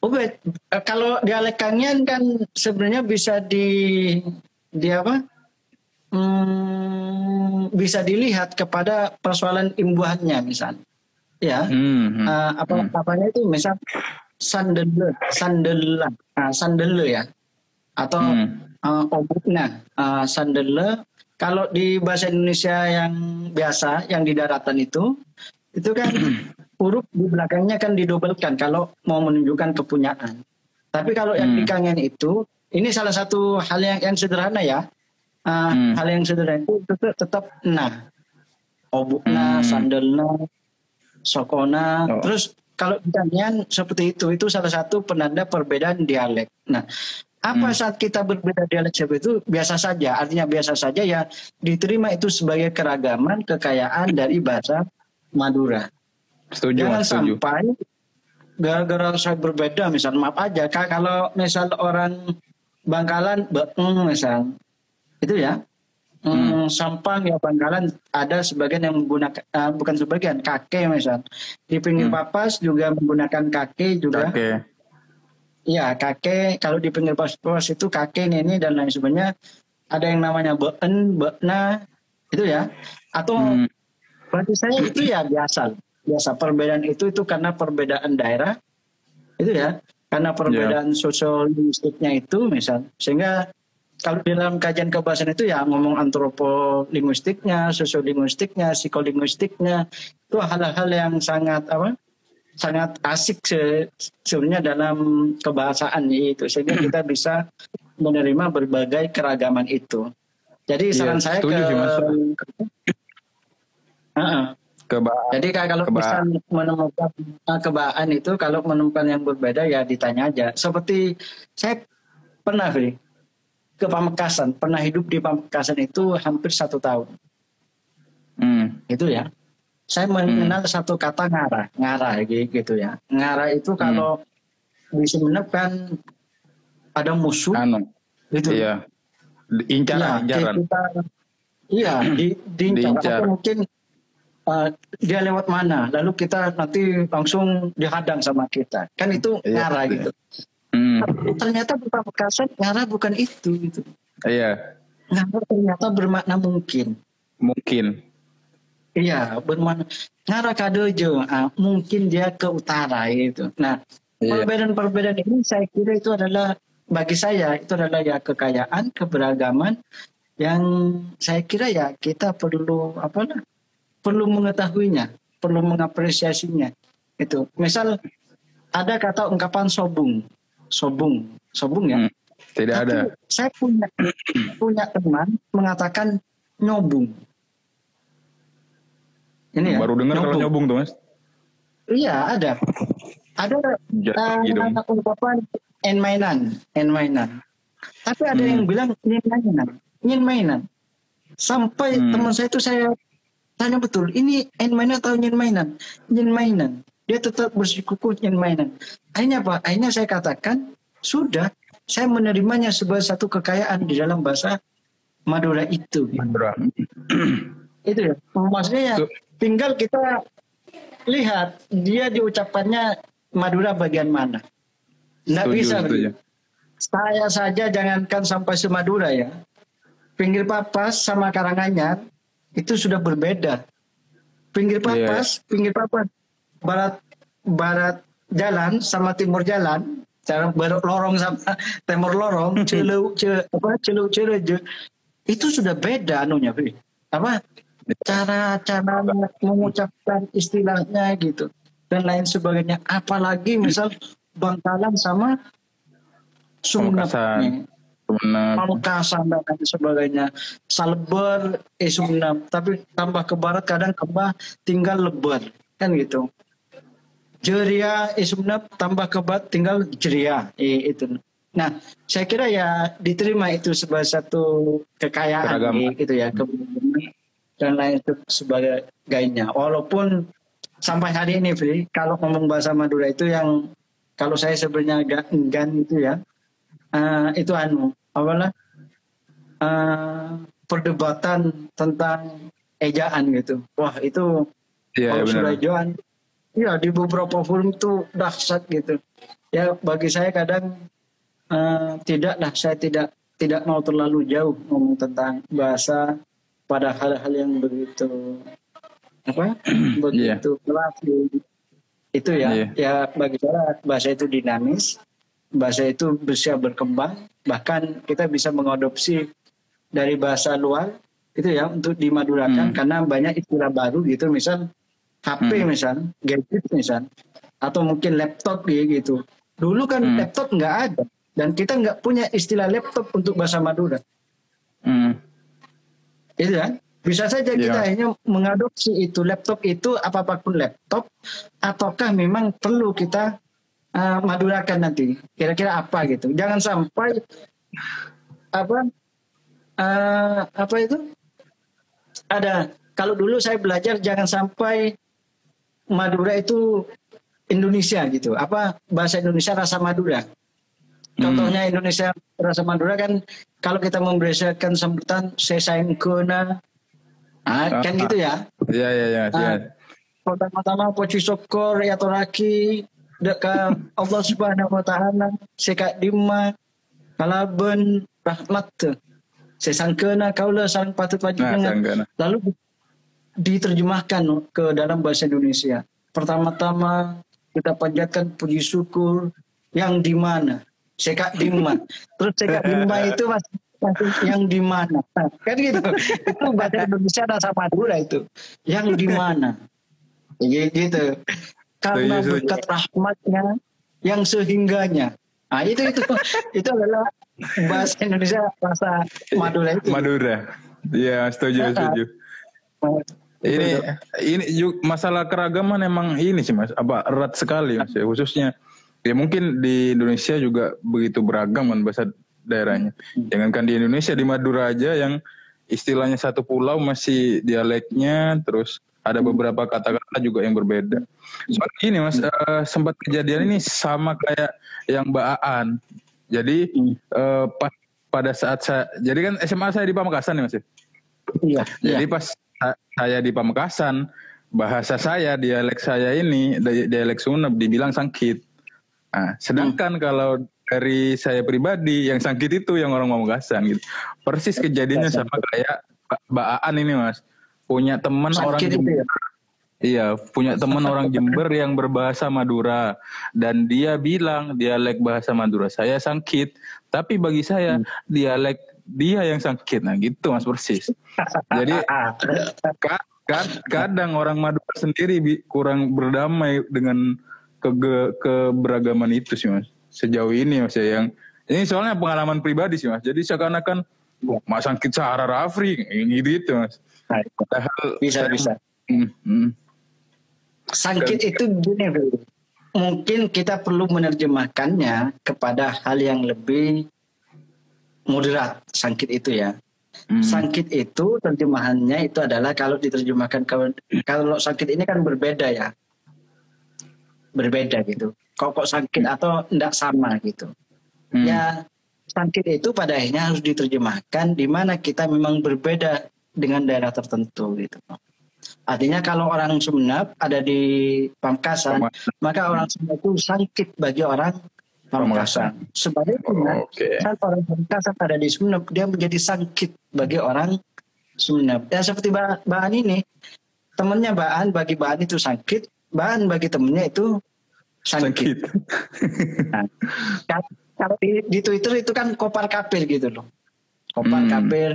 Oh, bet. Eh, kalau dialek Kangian kan sebenarnya bisa di di apa? Hmm, bisa dilihat kepada persoalan imbuhannya misal. Ya. Hmm. hmm. Eh, apa apanya itu misal sandele, sandela, ah, sandele ya. Atau Hmm. uh, obukna uh, sandele kalau di bahasa Indonesia yang biasa yang di daratan itu itu kan huruf di belakangnya kan didobelkan kalau mau menunjukkan kepunyaan tapi kalau yang di Hmm. kangen itu ini salah satu hal yang yang sederhana ya Uh, Hmm. hal yang sederhana itu tetap, tetap nah obukna Hmm. sandelna sokona. Oh. terus kalau kangen seperti itu itu salah satu penanda perbedaan dialek. Nah apa Hmm. saat kita berbeda dialek seperti itu? Biasa saja. Artinya biasa saja ya diterima itu sebagai keragaman kekayaan dari bahasa Madura. Setuju jangan setuju. sampai gara-gara saya berbeda misal maaf aja Kak, kalau misal orang Bangkalan beeng misal. Itu ya Hmm, sampang ya Bangkalan ada sebagian yang menggunakan ah, bukan sebagian kakek misal di pinggir Hmm. papas juga menggunakan kakek juga Oke. Iya, kakek kalau di pinggir pos-pos itu kakek ini dan lain sebagainya ada yang namanya been, bekna itu ya. Atau Hmm. bagi saya itu ya biasa. Biasa perbedaan itu itu karena perbedaan daerah. Itu ya. Karena perbedaan sosial linguistiknya itu misal. Sehingga kalau di dalam kajian kebahasaan itu ya ngomong antropolinguistiknya, sosiolinguistiknya, psikolinguistiknya itu hal-hal yang sangat apa? sangat asik se- sebenarnya dalam kebahasaan itu sehingga kita bisa menerima berbagai keragaman itu. Jadi Iya, saran saya ke sih, Mas. Heeh. Keba- Jadi kalau Keba- bisa menemukan uh, kebaan itu, kalau menemukan yang berbeda ya ditanya aja. Seperti saya pernah Fri, ke Pamekasan, pernah hidup di Pamekasan itu hampir satu tahun. Hmm. Itu ya. Saya mengenal satu kata ngara, ngara gitu ya. Ngara itu kalau di Sumeneb kan ada musuh Anu. gitu. Iya. Incaran, Iya, incaran. kita, iya, di, diincar. Diincar. Atau mungkin uh, dia lewat mana, lalu kita nanti langsung dihadang sama kita. Kan itu Iya, ngara iya. gitu. Hmm. Ternyata di Pamekasan ngara bukan itu. Gitu. Iya. Ngara ternyata bermakna mungkin. Mungkin. Iya, bermakna ngara kadojo. Ah, mungkin dia ke utara gitu. Nah, Iya. perbedaan-perbedaan ini saya kira itu adalah bagi saya itu adalah ya kekayaan, keberagaman yang saya kira ya kita perlu apa lah, perlu mengetahuinya, perlu mengapresiasinya. Itu. Misal ada kata ungkapan sobung, sobung, sobung ya. Hmm, tidak Tapi ada. Saya punya punya teman mengatakan nyobung. Ini ya. Baru dengar kalau nyobung tuh mas. Iya ada. Ada dong. uh, ungkapan en mainan, en mainan. Tapi ada Hmm. yang bilang nyin mainan, nyin mainan. Sampai Hmm. teman saya itu saya tanya betul, ini en mainan atau nyin mainan? Nyin mainan. Dia tetap bersikukuh nyin mainan. Akhirnya apa? Akhirnya saya katakan, sudah, saya menerimanya sebagai satu kekayaan di dalam bahasa Madura itu. Madura. Itu ya. Maksudnya ya, tinggal kita lihat dia diucapkannya Madura bagian mana. Nggak Setuju, bisa. setuju. Saya saja jangankan sampai semadura ya. Pinggir papas sama Karanganyar itu sudah berbeda. Pinggir Iya. papas, pinggir papas barat barat jalan sama timur jalan, cara barat lorong sama timur lorong, celu ce, apa celu celu itu sudah beda anunya, Fi. Apa cara cara mengucapkan istilahnya gitu dan lain sebagainya. Apalagi misal Bangkalan sama Sumenep Pamekasan. dan lain sebagainya. Salber, eh. Tapi tambah ke barat kadang tambah tinggal lebar. Kan gitu. Jeria, Sumenep tambah ke barat tinggal jeria. Eh, itu. Nah, saya kira ya diterima itu sebagai satu kekayaan eh, gitu ya. Keberagaman dan lain itu sebagainya. Walaupun sampai hari ini, Fri, kalau ngomong bahasa Madura itu yang kalau saya sebenarnya agak enggan itu ya, eh, itu anu, apalah eh, perdebatan tentang ejaan gitu. Wah itu Iya, kalau sudah ya di beberapa forum itu dahsyat gitu. Ya bagi saya kadang eh, tidak lah, saya tidak tidak mau terlalu jauh ngomong tentang bahasa pada hal-hal yang begitu apa begitu kelas itu ya Iya. ya bagi saya bahasa itu dinamis bahasa itu bisa berkembang bahkan kita bisa mengadopsi dari bahasa luar itu ya untuk dimadurakan Hmm. karena banyak istilah baru gitu misal HP Hmm. misal gadget misal atau mungkin laptop gitu dulu kan Hmm. laptop nggak ada dan kita nggak punya istilah laptop untuk bahasa Madura Hmm. itu kan bisa saja kita Iya. hanya mengadopsi itu laptop itu apa pun laptop ataukah memang perlu kita uh, madurakan nanti kira-kira apa gitu jangan sampai apa uh, apa itu ada kalau dulu saya belajar jangan sampai Madura itu Indonesia gitu apa bahasa Indonesia rasa Madura Contohnya Indonesia rasa Madura kan kalau kita memberikan sambutan sesain kena, ah, kan Ah. gitu ya. Iya, iya, iya. Ah, Pertama-tama poci syukur ya toraki deka Allah Subhanahu wa taala seka dima kalaben rahmat teu. sesangkeuna kaula sareng patut Nah, panjenengan. sanggana. Lalu diterjemahkan ke dalam bahasa Indonesia. Pertama-tama kita panjatkan puji syukur yang di mana? Sekak Dima. Terus Sekak Dima itu mas, masih yang di mana? Nah, kan gitu. Itu bahasa Indonesia rasa Madura itu. Yang di mana? Ya, Gitu. Karena Setuju, setuju. berkat rahmatnya yang sehingganya. Nah itu itu itu adalah bahasa Indonesia rasa Madura itu. Madura. Iya, setuju, Ah, ah. setuju. Ini ini ju- masalah keragaman emang ini sih Mas, apa erat sekali Mas ya, khususnya ya mungkin di Indonesia juga begitu beragam kan bahasa daerahnya. Jangankan di Indonesia di Madura aja yang istilahnya satu pulau masih dialeknya terus ada beberapa kata-kata juga yang berbeda. Soalnya ini Mas eh, sempat kejadian ini sama kayak yang Mbak Aan. Jadi Hmm. eh, pas pada saat saya jadi kan SMA saya di Pamekasan ya Mas ya. Iya, iya. Jadi pas sa- saya di Pamekasan, bahasa saya, dialek saya ini, di- dialek Sunep dibilang sangkit. Nah, sedangkan kalau dari saya pribadi, yang sangkit itu yang orang Pamekasan gitu. Persis kejadiannya sama kayak Mbak- Mbak Aan ini mas. Punya teman orang Sangkit itu ya? Iya, punya teman orang Jember yang berbahasa Madura dan dia bilang dialek bahasa Madura saya sangkit, tapi bagi saya hmm. dialek dia yang sangkit. Nah, gitu Mas persis. Jadi kadang orang Madura sendiri kurang berdamai dengan ke keberagaman itu sih Mas. Sejauh ini Mas ya yang ini soalnya pengalaman pribadi sih Mas. Jadi seakan-akan Mas sangkit Sahara Rafri gitu, gitu Mas. Padahal bisa bisa. Hmm, hmm Sangkit itu gini mungkin kita perlu menerjemahkannya kepada hal yang lebih moderat sangkit itu ya. Hmm. Sangkit itu terjemahannya itu adalah kalau diterjemahkan kalau sangkit ini kan berbeda ya. Berbeda gitu. Kok kok sakit atau tidak sama gitu. Hmm. Ya sangkit itu pada akhirnya harus diterjemahkan di mana kita memang berbeda dengan daerah tertentu gitu. Artinya kalau orang Sumeneb ada di Pamekasan, maka orang Sumeneb itu sakit bagi orang Pamekasan. Sebaliknya, oh, okay. saat orang Pamekasan ada di Sumeneb, dia menjadi sakit bagi orang Sumeneb. Ya seperti bahan ini, temannya bahan bagi bahan itu sakit, bahan bagi temannya itu sakit. nah, kalau di, di Twitter itu kan kopar kapir gitu loh. Kopar hmm. kapir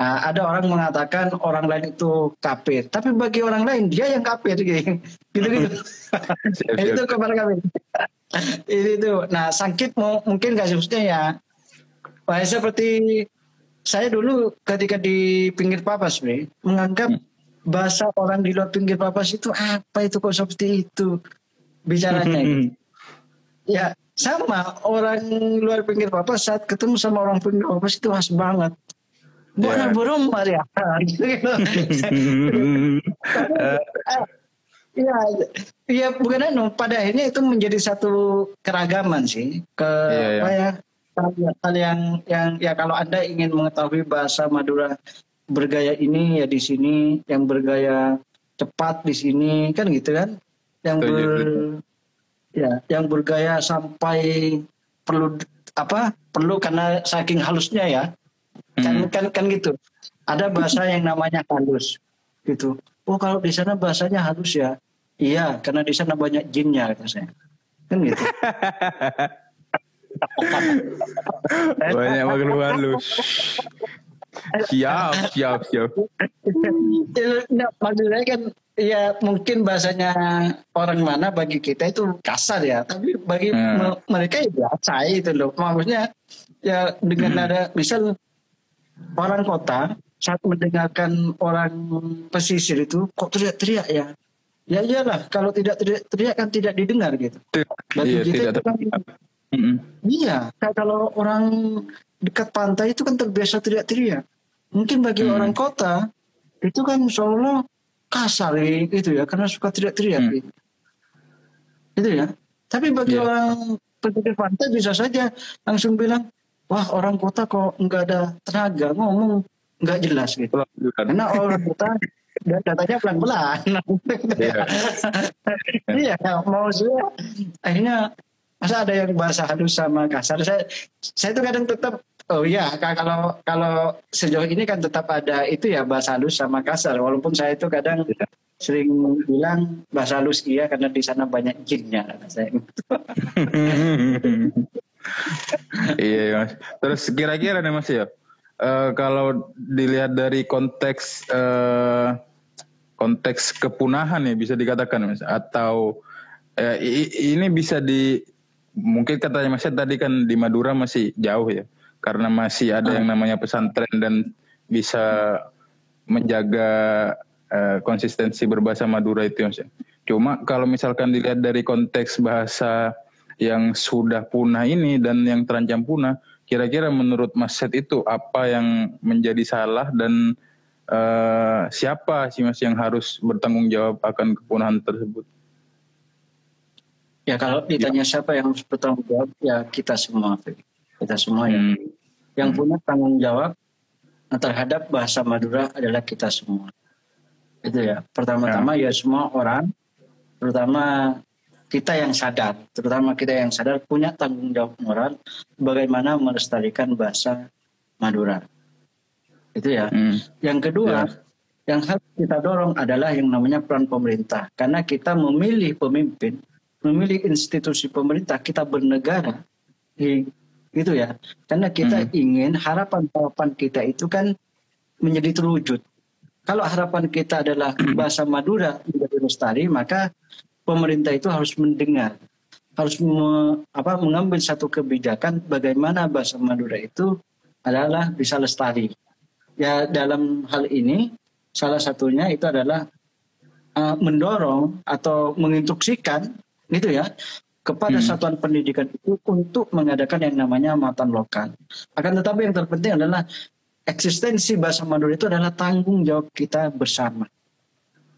Nah, ada orang mengatakan orang lain itu kafir, tapi bagi orang lain dia yang kafir gitu. Gitu-gitu. itu kabar kafir. Ini itu. Nah, sakit mau mungkin gak susahnya ya. Wah, seperti saya dulu ketika di pinggir papas, nih, menganggap hmm. bahasa orang di luar pinggir papas itu apa itu kok seperti itu bicaranya. Gitu. ya, sama orang luar pinggir papas saat ketemu sama orang pinggir papas itu khas banget Burung Maria. Iya, iya bukan anu. Pada akhirnya itu menjadi satu keragaman sih. Ke yeah, yeah. apa ya? Hal yang yang ya kalau anda ingin mengetahui bahasa Madura bergaya ini ya di sini, yang bergaya cepat di sini kan gitu kan? Yang ber, ya, yang bergaya sampai perlu apa? Perlu karena saking halusnya ya kan hmm. kan kan gitu. Ada bahasa yang namanya halus gitu. Oh kalau di sana bahasanya halus ya? Iya karena di sana banyak jinnya kata saya. Kan gitu. Banyak makhluk halus. Siap siap siap. Nah, maksudnya kan ya mungkin bahasanya orang mana bagi kita itu kasar ya. Tapi bagi hmm. mereka ya biasa itu loh. Maksudnya ya dengan hmm. ada misal orang kota saat mendengarkan orang pesisir itu kok teriak-teriak ya ya iyalah kalau tidak teriak-teriak kan tidak didengar gitu bagi iya, kita itu kan mm-hmm. iya kalau orang dekat pantai itu kan terbiasa teriak-teriak mungkin bagi mm. orang kota itu kan seolah kasar gitu ya karena suka teriak-teriak mm. gitu. itu ya tapi bagi yeah. orang pergi pantai bisa saja langsung bilang wah orang kota kok nggak ada tenaga ngomong nggak jelas gitu. Karena orang kota dan datanya pelan-pelan. Iya, iya mau sih akhirnya masa ada yang bahasa halus sama kasar. Saya saya itu kadang tetap oh iya kalau kalau sejauh ini kan tetap ada itu ya bahasa halus sama kasar. Walaupun saya itu kadang ya. sering bilang bahasa halus iya karena di sana banyak jinnya saya. iya mas. Terus kira-kira nih mas ya, uh, kalau dilihat dari konteks uh, konteks kepunahan ya bisa dikatakan mas, atau uh, ini bisa di mungkin katanya mas tadi kan di Madura masih jauh ya, karena masih ada yang namanya pesantren dan bisa menjaga uh, konsistensi berbahasa Madura itu mas. Cuma kalau misalkan dilihat dari konteks bahasa yang sudah punah ini dan yang terancam punah, kira-kira menurut Mas Set itu apa yang menjadi salah dan uh, siapa sih Mas yang harus bertanggung jawab akan kepunahan tersebut? Ya kalau ditanya ya. siapa yang harus bertanggung jawab ya kita semua, kita semua ya. hmm. ya. Yang hmm. punya tanggung jawab terhadap bahasa Madura adalah kita semua. Itu ya. Pertama-tama ya. ya semua orang, terutama kita yang sadar, terutama kita yang sadar punya tanggung jawab moral bagaimana melestarikan bahasa Madura. Itu ya. Hmm. Yang kedua, ya. yang harus kita dorong adalah yang namanya peran pemerintah. Karena kita memilih pemimpin, memilih institusi pemerintah, kita bernegara, gitu ya. Karena kita hmm. ingin harapan-harapan kita itu kan menjadi terwujud. Kalau harapan kita adalah bahasa Madura menjadi lestari, maka pemerintah itu harus mendengar, harus me, apa, mengambil satu kebijakan bagaimana bahasa Madura itu adalah bisa lestari. Ya dalam hal ini salah satunya itu adalah uh, mendorong atau menginstruksikan gitu ya kepada hmm. satuan pendidikan itu untuk mengadakan yang namanya matan lokal. Akan tetapi yang terpenting adalah eksistensi bahasa Madura itu adalah tanggung jawab kita bersama.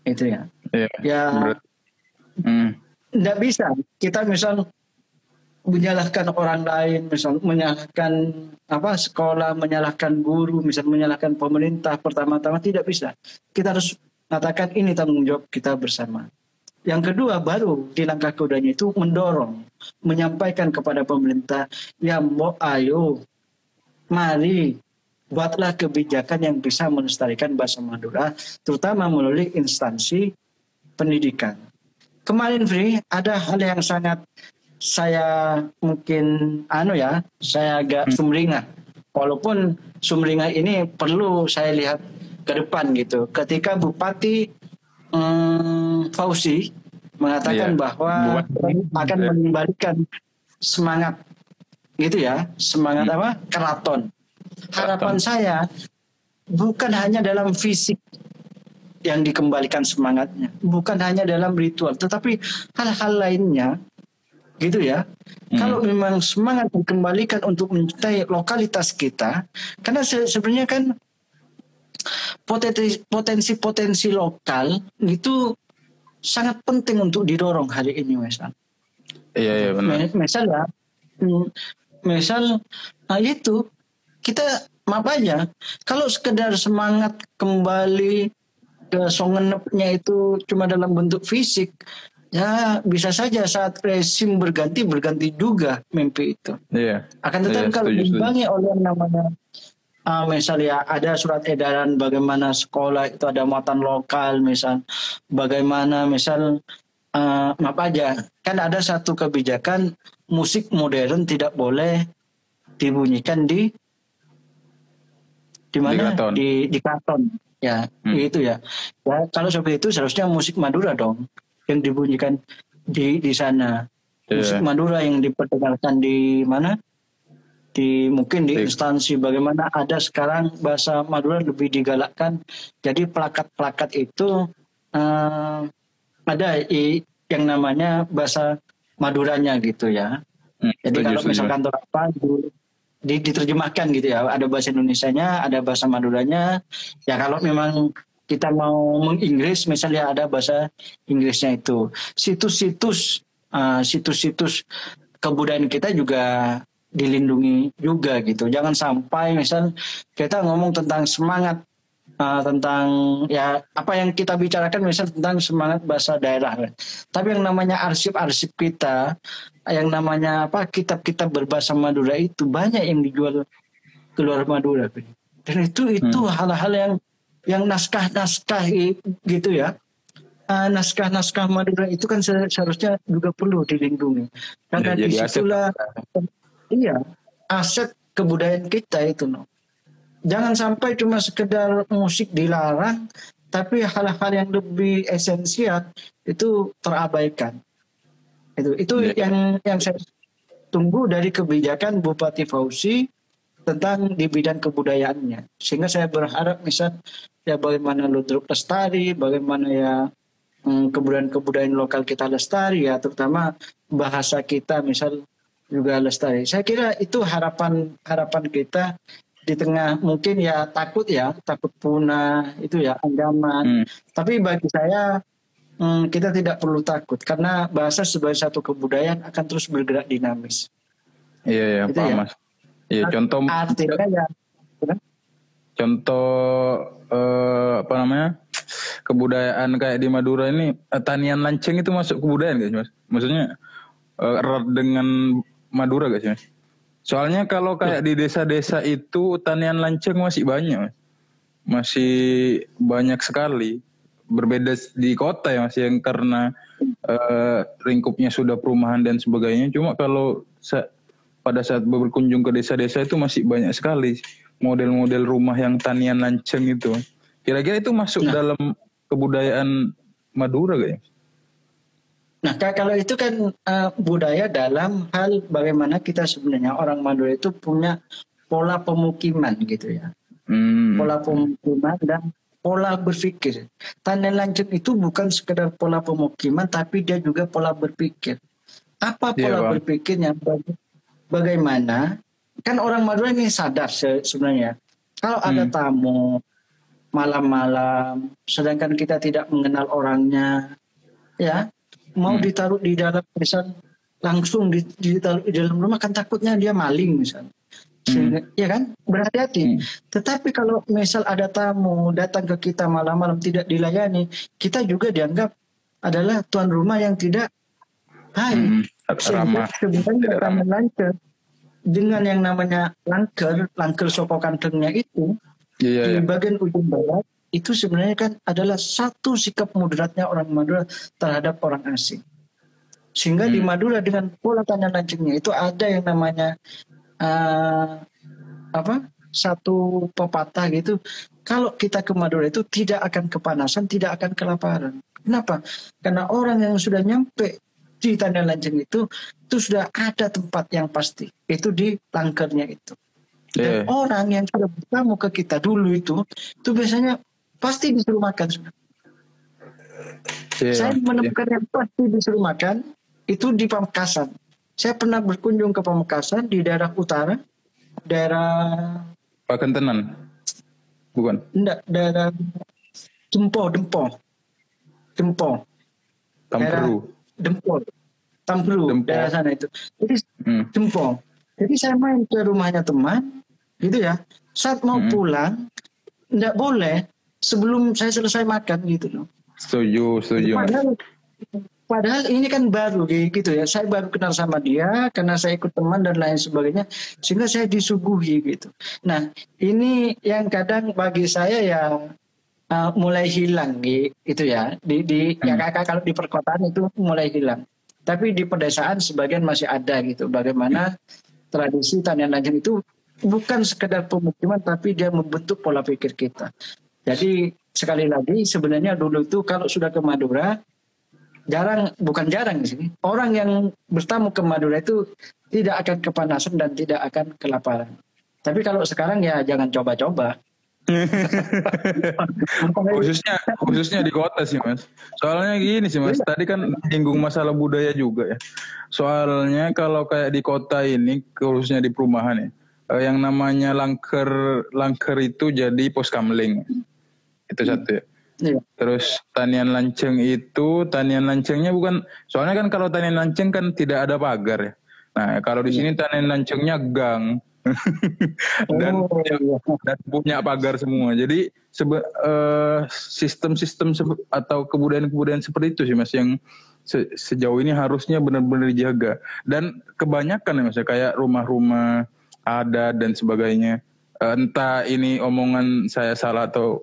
Itu ya. Yeah. Ya. Tidak hmm. bisa kita misal menyalahkan orang lain, misal menyalahkan apa sekolah, menyalahkan guru, misal menyalahkan pemerintah pertama-tama tidak bisa. Kita harus katakan ini tanggung jawab kita bersama. Yang kedua baru di langkah keduanya itu mendorong, menyampaikan kepada pemerintah, ya mau ayo, mari buatlah kebijakan yang bisa melestarikan bahasa Madura, terutama melalui instansi pendidikan. Kemarin Fri ada hal yang sangat saya mungkin anu ya, saya agak hmm. sumringah. Walaupun sumringah ini perlu saya lihat ke depan gitu. Ketika Bupati hmm, Fauzi mengatakan iya. bahwa Buat, akan ya. mengembalikan semangat gitu ya, semangat hmm. apa? Keraton. Harapan Keraton. saya bukan hanya dalam fisik yang dikembalikan semangatnya, bukan hanya dalam ritual, tetapi hal-hal lainnya gitu ya. Hmm. Kalau memang semangat dikembalikan untuk mencintai lokalitas kita, karena se sebenarnya kan potensi potensi lokal itu sangat penting untuk didorong hari ini, misal. Iya iya benar. Misal ya, hmm, misal nah itu kita maaf aja kalau sekedar semangat kembali ke songenepnya itu cuma dalam bentuk fisik ya bisa saja saat resim berganti berganti juga mimpi itu. Iya. Akan tetapi iya, kalau dibangi oleh namanya uh, misalnya ada surat edaran bagaimana sekolah itu ada muatan lokal misal bagaimana misal uh, maaf aja kan ada satu kebijakan musik modern tidak boleh dibunyikan di di mana di di, di karton ya hmm. itu ya. ya kalau seperti itu seharusnya musik Madura dong yang dibunyikan di di sana. Yeah. Musik Madura yang diperdengarkan di mana? Di mungkin di instansi bagaimana ada sekarang bahasa Madura lebih digalakkan. Jadi plakat-plakat itu uh, ada i, yang namanya bahasa Maduranya gitu ya. Hmm, Jadi kalau misalkan apa diterjemahkan gitu ya, ada bahasa Indonesianya, ada bahasa Maduranya. Ya kalau memang kita mau menginggris misalnya ada bahasa Inggrisnya itu. Situs-situs uh, situs-situs kebudayaan kita juga dilindungi juga gitu. Jangan sampai misal kita ngomong tentang semangat uh, tentang ya apa yang kita bicarakan misal tentang semangat bahasa daerah. Tapi yang namanya arsip-arsip kita yang namanya apa kitab-kitab berbahasa Madura itu banyak yang dijual keluar Madura dan itu itu hmm. hal-hal hmm. yang yang naskah-naskah gitu ya uh, naskah-naskah Madura itu kan seharusnya juga perlu dilindungi karena ya, di situlah aset. iya aset kebudayaan kita itu no jangan sampai cuma sekedar musik dilarang tapi hal-hal yang lebih esensial itu terabaikan itu itu ya. yang yang saya tunggu dari kebijakan Bupati Fauzi tentang di bidang kebudayaannya sehingga saya berharap misal ya bagaimana ludruk lestari, bagaimana ya hmm, kebudayaan-kebudayaan lokal kita lestari ya, terutama bahasa kita misal juga lestari. Saya kira itu harapan harapan kita di tengah mungkin ya takut ya takut punah itu ya ancaman. Hmm. Tapi bagi saya hmm, kita tidak perlu takut karena bahasa sebagai satu kebudayaan akan terus bergerak dinamis. Iya iya Pak ya. Mas. Iya contoh artinya ya contoh eh, apa namanya kebudayaan kayak di Madura ini eh, tanian lanceng itu masuk kebudayaan gak sih mas? Maksudnya eh, erat dengan Madura gak sih mas? Soalnya kalau kayak di desa-desa itu tanian lanceng masih banyak mas. masih banyak sekali berbeda di kota ya masih yang karena uh, lingkupnya sudah perumahan dan sebagainya cuma kalau sa pada saat berkunjung ke desa-desa itu masih banyak sekali model-model rumah yang tanian lanceng itu kira-kira itu masuk nah. dalam kebudayaan Madura gak ya? Nah, kalau itu kan uh, budaya dalam hal bagaimana kita sebenarnya orang Madura itu punya pola pemukiman gitu ya. Hmm. Pola pemukiman dan pola berpikir. Tanda lanceng itu bukan sekedar pola pemukiman, tapi dia juga pola berpikir. Apa iya, pola yeah, berpikirnya? Bagaimana? Kan orang Madura ini sadar sebenarnya. Kalau hmm. ada tamu malam-malam, sedangkan kita tidak mengenal orangnya, ya mau hmm. ditaruh di dalam misal langsung ditaruh di dalam rumah kan takutnya dia maling misalnya Hmm. Ya kan? Berhati-hati. Hmm. Tetapi kalau misal ada tamu datang ke kita malam-malam tidak dilayani, kita juga dianggap adalah tuan rumah yang tidak baik. Hmm. Sebenarnya kami lancar dengan yang namanya langker, langker sopo kantengnya itu yeah, di yeah. bagian ujung barat itu sebenarnya kan adalah satu sikap moderatnya orang Madura terhadap orang asing. Sehingga hmm. di Madura dengan pola tanya lancingnya itu ada yang namanya uh, apa satu pepatah gitu kalau kita ke Madura itu tidak akan kepanasan tidak akan kelaparan kenapa karena orang yang sudah nyampe di Tanah Lanjeng itu itu sudah ada tempat yang pasti itu di langkernya itu dan yeah. orang yang sudah bertamu ke kita dulu itu itu biasanya pasti disuruh makan yeah. saya menemukan yeah. yang pasti disuruh makan itu di Pamekasan saya pernah berkunjung ke Pamekasan di daerah utara, daerah Pakentenan, bukan? Enggak, daerah Dempo, Dempo, Dempo. Tampru. Dempo, Dempo. daerah sana itu. Jadi hmm. Dempo. Jadi saya main ke rumahnya teman, gitu ya. Saat mau hmm. pulang, enggak boleh sebelum saya selesai makan gitu loh. Setuju, setuju. Padahal, Padahal ini kan baru gitu ya. Saya baru kenal sama dia karena saya ikut teman dan lain sebagainya. Sehingga saya disuguhi gitu. Nah ini yang kadang bagi saya ya uh, mulai hilang gitu ya. Di, di ya, hmm. ya kakak kalau di perkotaan itu mulai hilang. Tapi di pedesaan sebagian masih ada gitu. Bagaimana tradisi tanian lanjut itu bukan sekedar pemukiman tapi dia membentuk pola pikir kita. Jadi sekali lagi sebenarnya dulu itu kalau sudah ke Madura jarang bukan jarang di sini orang yang bertamu ke Madura itu tidak akan kepanasan dan tidak akan kelaparan. Tapi kalau sekarang ya jangan coba-coba. khususnya khususnya di kota sih mas. Soalnya gini sih mas. Tadi kan singgung masalah budaya juga ya. Soalnya kalau kayak di kota ini khususnya di perumahan ya, eh, yang namanya langker langker itu jadi pos kamling. Itu satu ya. Iya. Terus tanian lanceng itu tanian lancengnya bukan soalnya kan kalau tanian lanceng kan tidak ada pagar ya. Nah kalau di iya. sini tanian lancengnya gang dan, oh, punya, iya. dan punya pagar semua. Jadi sebe, uh, sistem-sistem atau kebudayaan-kebudayaan seperti itu sih mas yang se, sejauh ini harusnya benar-benar dijaga. Dan kebanyakan ya mas ya kayak rumah-rumah adat dan sebagainya. Entah ini omongan saya salah atau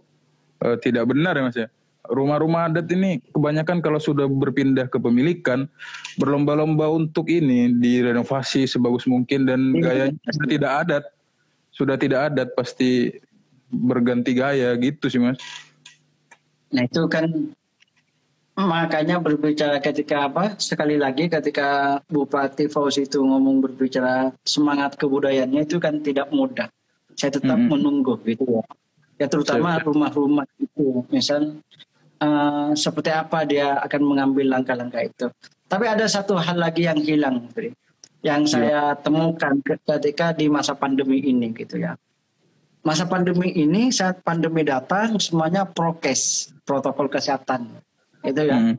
uh, tidak benar ya mas ya. Rumah-rumah adat ini kebanyakan kalau sudah berpindah ke pemilikan berlomba-lomba untuk ini direnovasi sebagus mungkin dan iya. gayanya sudah tidak adat, sudah tidak adat pasti berganti gaya gitu sih mas. Nah itu kan makanya berbicara ketika apa sekali lagi ketika Bupati Fauzi itu ngomong berbicara semangat kebudayaannya itu kan tidak mudah saya tetap mm -hmm. menunggu gitu ya ya terutama rumah-rumah itu misal uh, seperti apa dia akan mengambil langkah-langkah itu tapi ada satu hal lagi yang hilang Tri, yang ya. saya temukan ketika di masa pandemi ini gitu ya masa pandemi ini saat pandemi datang semuanya prokes protokol kesehatan itu ya hmm.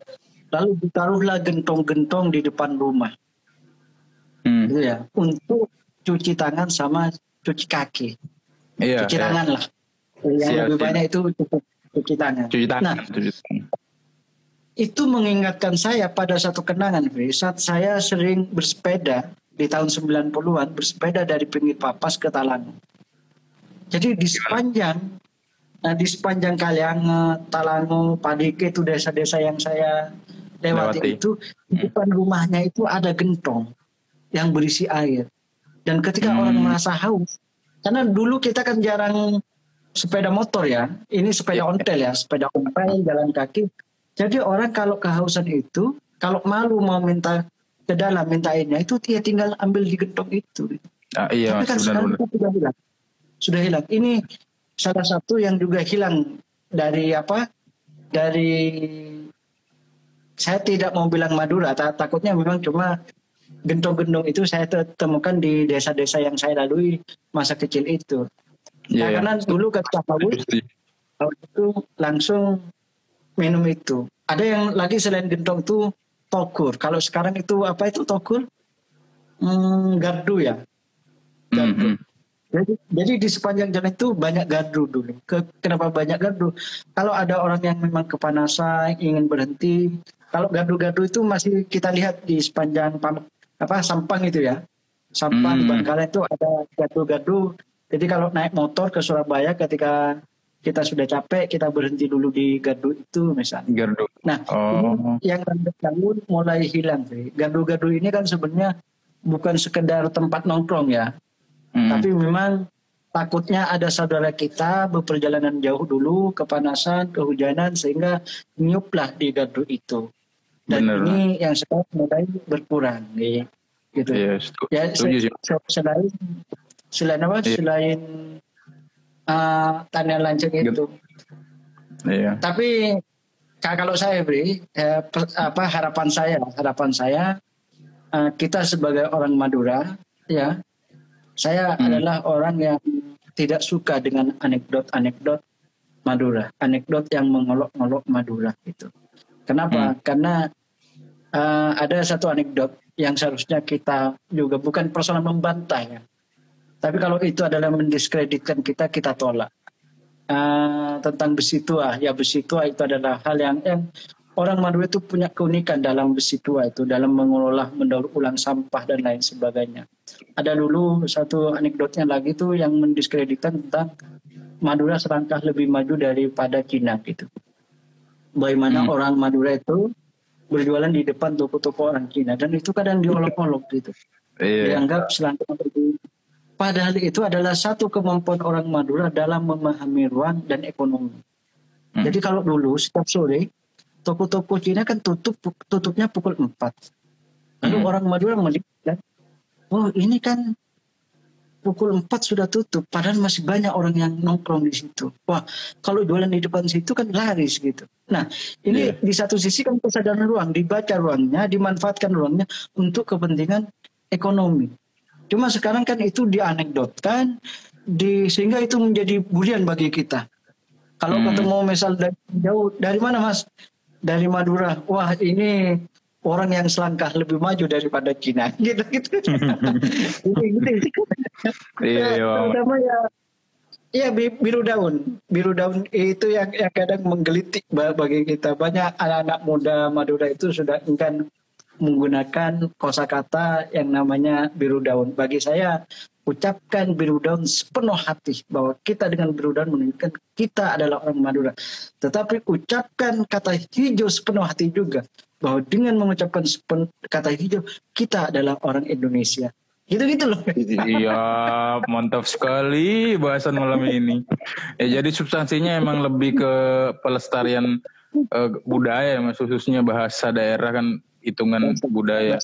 lalu ditaruhlah gentong-gentong di depan rumah hmm. gitu ya untuk cuci tangan sama cuci kaki iya, cuci iya. tangan lah yang siap, lebih siap. banyak itu cukup cuci tangan. Cuci tangan. Nah, cuci tangan. Itu mengingatkan saya pada satu kenangan, Fri. Saat saya sering bersepeda di tahun 90-an, bersepeda dari pinggir Papas ke Talang. Jadi di sepanjang Nah, di sepanjang Kalianget, Talango, Padike itu desa-desa yang saya lewati, lewati. itu di hmm. depan rumahnya itu ada gentong yang berisi air. Dan ketika hmm. orang merasa haus, karena dulu kita kan jarang sepeda motor ya, ini sepeda ya. ontel ya, sepeda ontel jalan kaki. Jadi orang kalau kehausan itu, kalau malu mau minta ke dalam minta airnya itu dia tinggal ambil di gentong itu. Ah, iya, Tapi kan sekarang itu sudah hilang. Sudah hilang. Ini salah satu yang juga hilang dari apa? Dari saya tidak mau bilang Madura, takutnya memang cuma gentong-gentong itu saya temukan di desa-desa yang saya lalui masa kecil itu. Yeah, nah, karena dulu ketika haus, itu langsung minum itu. Ada yang lagi selain gentong itu togur. Kalau sekarang itu apa itu togur? Hmm, gardu ya. Mm -hmm. Jadi, jadi di sepanjang jalan itu banyak gardu dulu. Ke, kenapa banyak gardu? Kalau ada orang yang memang kepanasan, ingin berhenti, kalau gardu-gardu itu masih kita lihat di sepanjang apa Sampang itu ya. Sampang mm. Bangkalan itu ada gardu-gardu. Jadi kalau naik motor ke Surabaya ketika kita sudah capek, kita berhenti dulu di gardu itu misalnya. Gardu. Nah, oh. ini yang tahun mulai hilang. Gardu-gardu ini kan sebenarnya bukan sekedar tempat nongkrong ya. Hmm. Tapi memang takutnya ada saudara kita berperjalanan jauh dulu, kepanasan, kehujanan sehingga nyuplah di gardu itu. Dan Bener. ini yang sekarang mulai berkurang, gitu. Yes, ya, selain selain apa? Yeah. Selain uh, tanda lanceng itu. Iya. Tapi kalau saya beri eh, apa harapan saya, harapan saya uh, kita sebagai orang Madura, ya saya hmm. adalah orang yang tidak suka dengan anekdot-anekdot Madura, anekdot yang mengolok-olok Madura itu. Kenapa? Hmm. Karena uh, ada satu anekdot yang seharusnya kita juga bukan persoalan membantah ya. Tapi kalau itu adalah mendiskreditkan kita, kita tolak. Uh, tentang besi tua, ya besi tua itu adalah hal yang, yang orang Madura itu punya keunikan dalam besi tua itu, dalam mengelola, mendaur ulang sampah dan lain sebagainya ada dulu satu anekdotnya lagi tuh yang mendiskreditkan tentang Madura selangkah lebih maju daripada Cina gitu. Bagaimana hmm. orang Madura itu berjualan di depan toko-toko orang Cina dan itu kadang diolok-olok gitu. Iya. Dianggap selangkah lebih Padahal itu adalah satu kemampuan orang Madura dalam memahami ruang dan ekonomi. Hmm. Jadi kalau dulu setiap sore toko-toko Cina kan tutup tutupnya pukul 4. Lalu hmm. orang Madura melihat oh ini kan pukul 4 sudah tutup, padahal masih banyak orang yang nongkrong di situ. Wah, kalau jualan di depan situ kan laris gitu. Nah, ini yeah. di satu sisi kan kesadaran ruang, dibaca ruangnya, dimanfaatkan ruangnya untuk kepentingan ekonomi. Cuma sekarang kan itu dianekdotkan, di, sehingga itu menjadi bulian bagi kita. Kalau hmm. ketemu misal dari jauh, dari mana mas? Dari Madura. Wah ini orang yang selangkah lebih maju daripada Cina gitu gitu gitu iya, iya terutama ya ya biru daun biru daun itu yang, yang kadang menggelitik bagi kita banyak anak-anak muda Madura itu sudah enggan menggunakan kosakata yang namanya biru daun bagi saya ucapkan biru daun sepenuh hati bahwa kita dengan biru daun menunjukkan kita adalah orang Madura tetapi ucapkan kata hijau sepenuh hati juga bahwa dengan mengucapkan kata hijau kita adalah orang Indonesia. Gitu-gitu loh. Iya, mantap sekali bahasan malam ini. Ya jadi substansinya emang lebih ke pelestarian uh, budaya khususnya bahasa daerah kan hitungan budaya.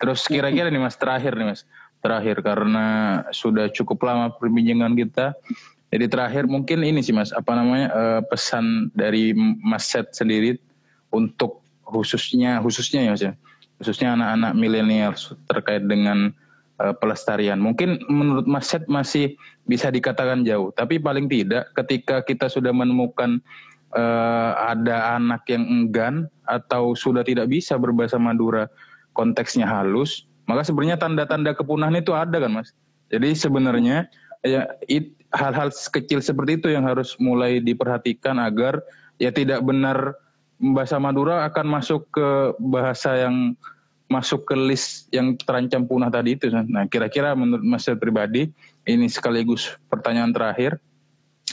Terus kira-kira nih Mas terakhir nih Mas. Terakhir karena sudah cukup lama perbincangan kita. Jadi terakhir mungkin ini sih Mas, apa namanya uh, pesan dari Mas Set sendiri untuk khususnya khususnya ya mas ya khususnya anak-anak milenial terkait dengan uh, pelestarian. Mungkin menurut Mas Set masih bisa dikatakan jauh, tapi paling tidak ketika kita sudah menemukan uh, ada anak yang enggan atau sudah tidak bisa berbahasa Madura konteksnya halus, maka sebenarnya tanda-tanda kepunahan itu ada kan Mas. Jadi sebenarnya ya hal-hal kecil seperti itu yang harus mulai diperhatikan agar ya tidak benar bahasa Madura akan masuk ke bahasa yang masuk ke list yang terancam punah tadi itu. Nah, kira-kira menurut Mas pribadi ini sekaligus pertanyaan terakhir.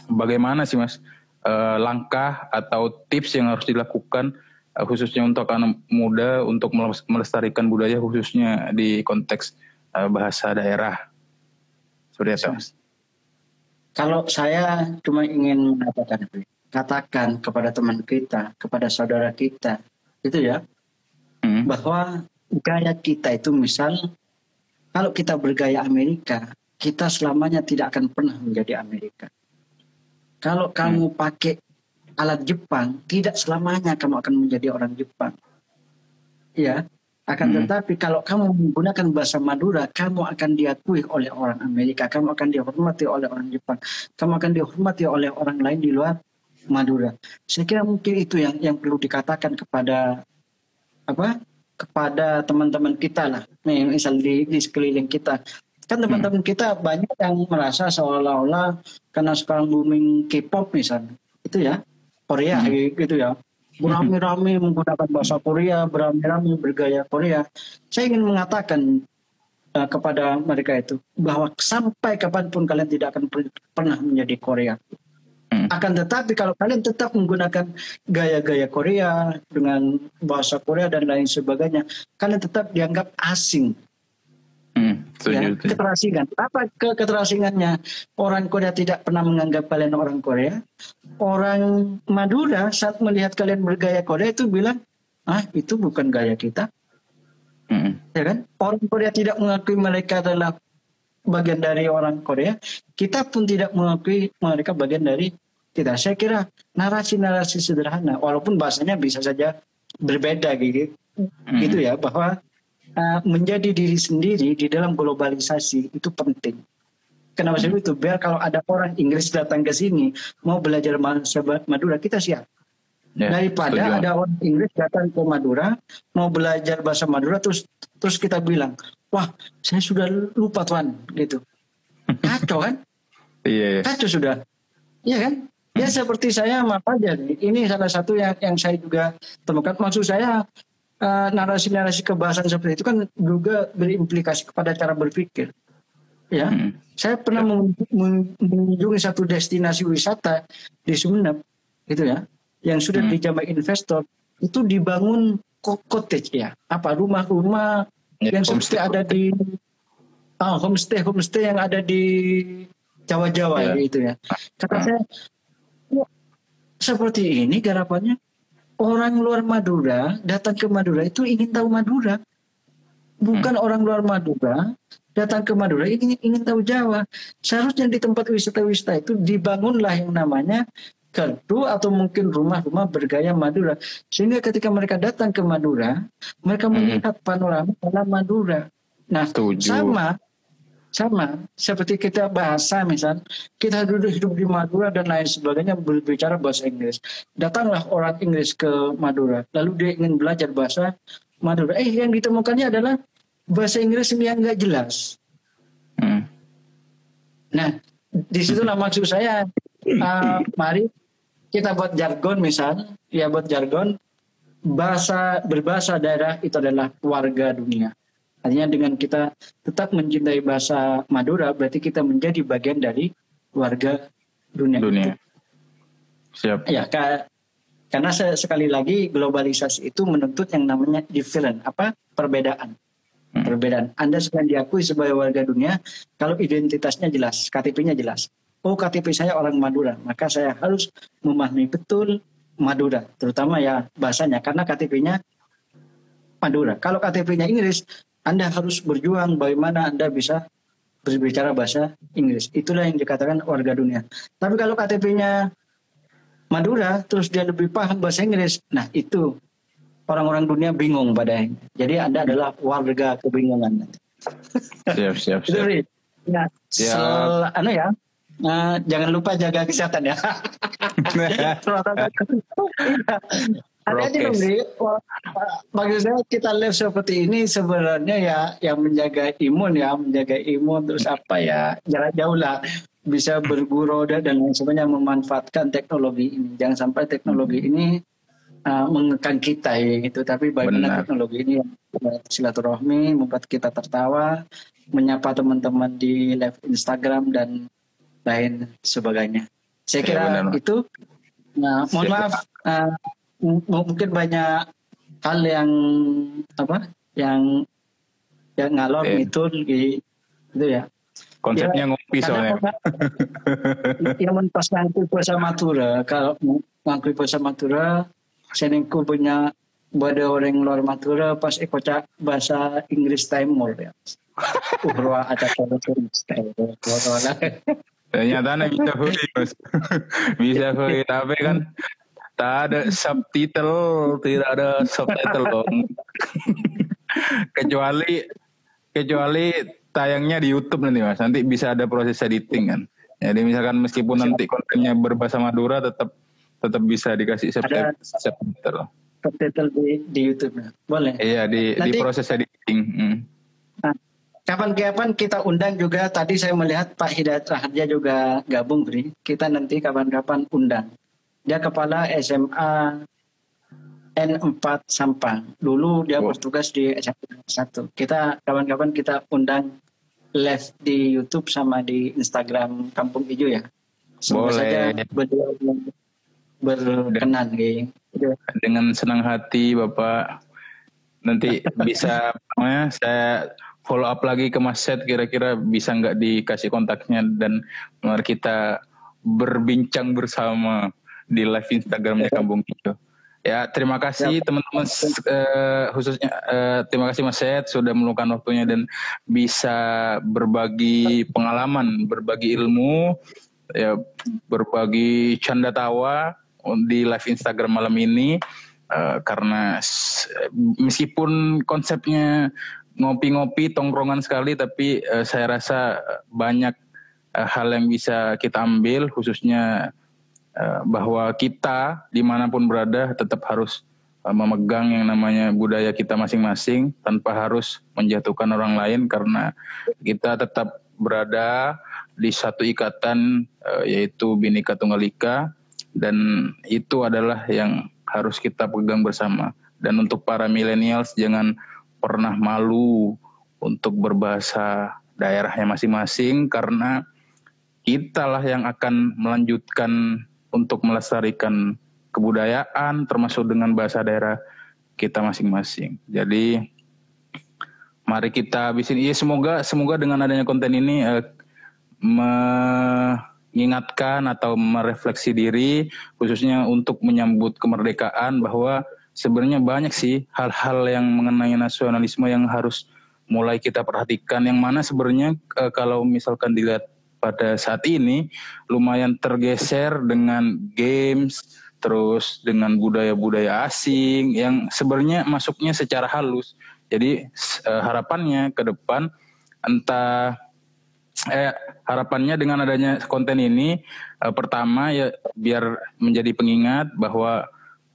bagaimana sih mas uh, langkah atau tips yang harus dilakukan uh, khususnya untuk anak muda untuk melestarikan budaya khususnya di konteks uh, bahasa daerah. Seperti itu kalau saya cuma ingin mengatakan katakan kepada teman kita kepada saudara kita itu ya hmm. bahwa gaya kita itu misal kalau kita bergaya Amerika kita selamanya tidak akan pernah menjadi Amerika kalau kamu hmm. pakai alat Jepang, tidak selamanya kamu akan menjadi orang Jepang. Ya, akan hmm. tetapi kalau kamu menggunakan bahasa Madura, kamu akan diakui oleh orang Amerika, kamu akan dihormati oleh orang Jepang, kamu akan dihormati oleh orang lain di luar Madura. Saya kira mungkin itu yang yang perlu dikatakan kepada apa? kepada teman-teman kita lah, misal di, di sekeliling kita Kan hmm. teman-teman hmm. kita banyak yang merasa seolah-olah karena sekarang booming K-pop misalnya, itu ya Korea hmm. gitu ya. Berami-rami menggunakan bahasa Korea, berami-rami bergaya Korea. Saya ingin mengatakan uh, kepada mereka itu bahwa sampai kapan pun kalian tidak akan pernah menjadi Korea. Hmm. Akan tetapi kalau kalian tetap menggunakan gaya-gaya Korea dengan bahasa Korea dan lain sebagainya, kalian tetap dianggap asing Hmm, ya, keterasingan. Apa ke keterasingannya? Orang Korea tidak pernah menganggap kalian orang Korea. Orang Madura saat melihat kalian bergaya Korea itu bilang, ah itu bukan gaya kita. Hmm. Ya kan? Orang Korea tidak mengakui mereka adalah bagian dari orang Korea. Kita pun tidak mengakui mereka bagian dari kita. Saya kira narasi-narasi sederhana, walaupun bahasanya bisa saja berbeda gitu, hmm. gitu ya, bahwa uh, menjadi diri sendiri di dalam globalisasi itu penting. Kenapa hmm. itu? Biar kalau ada orang Inggris datang ke sini mau belajar bahasa Madura, kita siap. Ya, Daripada setuju. ada orang Inggris datang ke Madura mau belajar bahasa Madura terus terus kita bilang, wah saya sudah lupa tuan gitu. Kacau kan? Iya. Yeah. Kacau sudah. Iya kan? Ya seperti saya maaf aja. Ini salah satu yang yang saya juga temukan. Maksud saya Eh, narasi-narasi kebahasan seperti itu kan juga berimplikasi kepada cara berpikir. Ya, hmm. saya pernah mengunjungi satu destinasi wisata di Sumeneb, gitu ya, yang sudah hmm. dijamah investor itu dibangun cottage ya, apa rumah-rumah ya, yang seperti ada di oh, homestay homestay yang ada di Jawa-Jawa ya. gitu ya. Kata hmm. saya, seperti ini garapannya orang luar Madura datang ke Madura itu ingin tahu Madura. Bukan hmm. orang luar Madura datang ke Madura ingin ingin tahu Jawa. Seharusnya di tempat wisata-wisata itu dibangunlah yang namanya kertu atau mungkin rumah-rumah bergaya Madura. Sehingga ketika mereka datang ke Madura, mereka hmm. melihat panorama dalam Madura. Nah, Setuju. sama sama seperti kita bahasa misal kita duduk hidup di Madura dan lain sebagainya berbicara bahasa Inggris. Datanglah orang Inggris ke Madura lalu dia ingin belajar bahasa Madura. Eh yang ditemukannya adalah bahasa Inggris yang nggak jelas. Hmm. nah di situlah maksud saya uh, mari kita buat jargon misal ya buat jargon bahasa berbahasa daerah itu adalah warga dunia Artinya dengan kita tetap mencintai bahasa Madura, berarti kita menjadi bagian dari warga dunia. Dunia. Siap. Ya, karena sekali lagi globalisasi itu menuntut yang namanya different, apa perbedaan. Hmm. Perbedaan. Anda sedang diakui sebagai warga dunia kalau identitasnya jelas, KTP-nya jelas. Oh KTP saya orang Madura, maka saya harus memahami betul Madura, terutama ya bahasanya karena KTP-nya Madura. Kalau KTP-nya Inggris, anda harus berjuang bagaimana Anda bisa berbicara bahasa Inggris. Itulah yang dikatakan warga dunia. Tapi kalau KTP-nya Madura, terus dia lebih paham bahasa Inggris, nah itu orang-orang dunia bingung pada Jadi Anda adalah warga kebingungan. Siap, siap, siap. Itu, ya, siap. Sel, anu ya, uh, jangan lupa jaga kesehatan ya. Ada aja dong, Bagi saya kita live seperti ini sebenarnya ya yang menjaga imun ya, menjaga imun terus apa ya, jarak jauh lah bisa berguru dan lain sebagainya memanfaatkan teknologi ini. Jangan sampai teknologi ini uh, mengekang kita ya gitu, tapi bagaimana Benar. teknologi ini silaturahmi membuat kita tertawa, menyapa teman-teman di live Instagram dan lain sebagainya. Saya kira ya, itu. Nah, mohon Siap. maaf, uh, mungkin banyak hal yang apa, yang yang ngalor eh. itu gitu ya. Konsepnya ya, ngopi soalnya. yang mentas ngangkui puasa matura. Kalau ngangkui puasa matura, senengku punya pada orang luar matura pas ikut bahasa Inggris Timur ya. Urwa ada Ternyata nih bisa hui mas. bisa hui tapi kan tak ada subtitle, tidak ada subtitle dong. kecuali kecuali tayangnya di YouTube nanti mas. Nanti bisa ada proses editing kan. Jadi misalkan meskipun nanti kontennya berbahasa Madura tetap tetap bisa dikasih subtitle. subtitle. Subtitle di, di YouTube. Boleh. Iya di nanti, di proses editing. Hmm. Nah, kapan-kapan kita undang juga. Tadi saya melihat Pak Hidayat Raharja juga gabung, Bri. Kita nanti kapan-kapan undang. Dia kepala SMA N4 Sampang. Dulu dia oh. bertugas di SMA 1. Kita kapan-kapan kita undang live di YouTube sama di Instagram Kampung Ijo ya. Semoga Boleh. saja beliau berkenan. Dengan senang hati Bapak. Nanti bisa ya, saya follow up lagi ke Mas Set kira-kira bisa nggak dikasih kontaknya dan mari kita berbincang bersama di live Instagramnya Kampung Ijo. Ya, terima kasih teman-teman uh, khususnya uh, terima kasih Mas Syed sudah meluangkan waktunya dan bisa berbagi pengalaman, berbagi ilmu, ya berbagi canda tawa di live Instagram malam ini uh, karena meskipun konsepnya ngopi-ngopi tongkrongan sekali tapi uh, saya rasa banyak uh, hal yang bisa kita ambil khususnya bahwa kita di mana pun berada tetap harus eh, memegang yang namanya budaya kita masing-masing tanpa harus menjatuhkan orang lain karena kita tetap berada di satu ikatan eh, yaitu Bhinneka Tunggal Ika dan itu adalah yang harus kita pegang bersama. Dan untuk para millennials jangan pernah malu untuk berbahasa daerahnya masing-masing karena kitalah yang akan melanjutkan untuk melestarikan kebudayaan termasuk dengan bahasa daerah kita masing-masing. Jadi mari kita habisin. Iya semoga semoga dengan adanya konten ini eh, mengingatkan atau merefleksi diri khususnya untuk menyambut kemerdekaan bahwa sebenarnya banyak sih hal-hal yang mengenai nasionalisme yang harus mulai kita perhatikan yang mana sebenarnya eh, kalau misalkan dilihat pada saat ini lumayan tergeser dengan games terus dengan budaya-budaya asing yang sebenarnya masuknya secara halus. Jadi eh, harapannya ke depan entah eh harapannya dengan adanya konten ini eh, pertama ya biar menjadi pengingat bahwa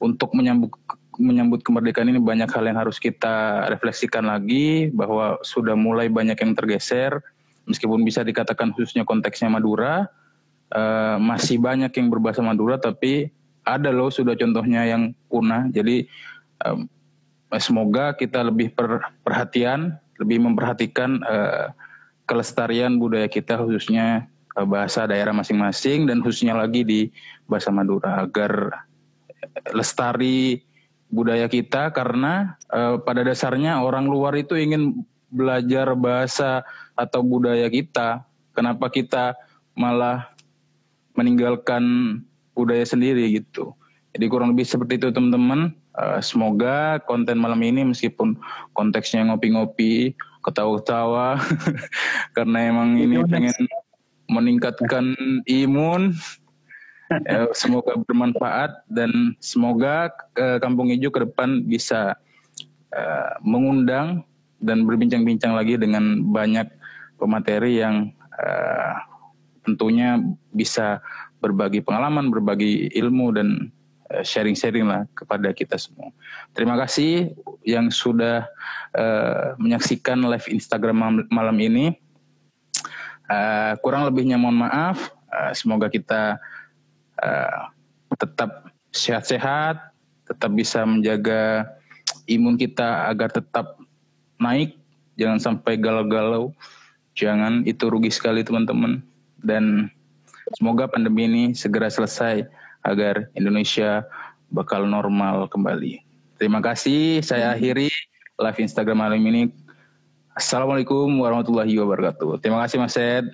untuk menyambut menyambut kemerdekaan ini banyak hal yang harus kita refleksikan lagi bahwa sudah mulai banyak yang tergeser meskipun bisa dikatakan khususnya konteksnya Madura uh, masih banyak yang berbahasa Madura tapi ada loh sudah contohnya yang punah. Jadi um, semoga kita lebih per, perhatian lebih memperhatikan uh, kelestarian budaya kita khususnya uh, bahasa daerah masing-masing dan khususnya lagi di bahasa Madura agar lestari budaya kita karena uh, pada dasarnya orang luar itu ingin belajar bahasa atau budaya kita, kenapa kita malah meninggalkan budaya sendiri gitu. Jadi kurang lebih seperti itu teman-teman. Uh, semoga konten malam ini meskipun konteksnya ngopi-ngopi, ketawa-ketawa, karena emang ini pengen meningkatkan imun. ya, semoga bermanfaat dan semoga uh, Kampung Hijau ke depan bisa uh, mengundang dan berbincang-bincang lagi dengan banyak pemateri yang uh, tentunya bisa berbagi pengalaman, berbagi ilmu dan uh, sharing-sharing lah kepada kita semua. Terima kasih yang sudah uh, menyaksikan live Instagram malam ini. Uh, kurang lebihnya mohon maaf. Uh, semoga kita uh, tetap sehat-sehat, tetap bisa menjaga imun kita agar tetap naik, jangan sampai galau-galau, jangan itu rugi sekali teman-teman. Dan semoga pandemi ini segera selesai agar Indonesia bakal normal kembali. Terima kasih. Saya akhiri live Instagram malam ini. Assalamualaikum warahmatullahi wabarakatuh. Terima kasih Mas Ed.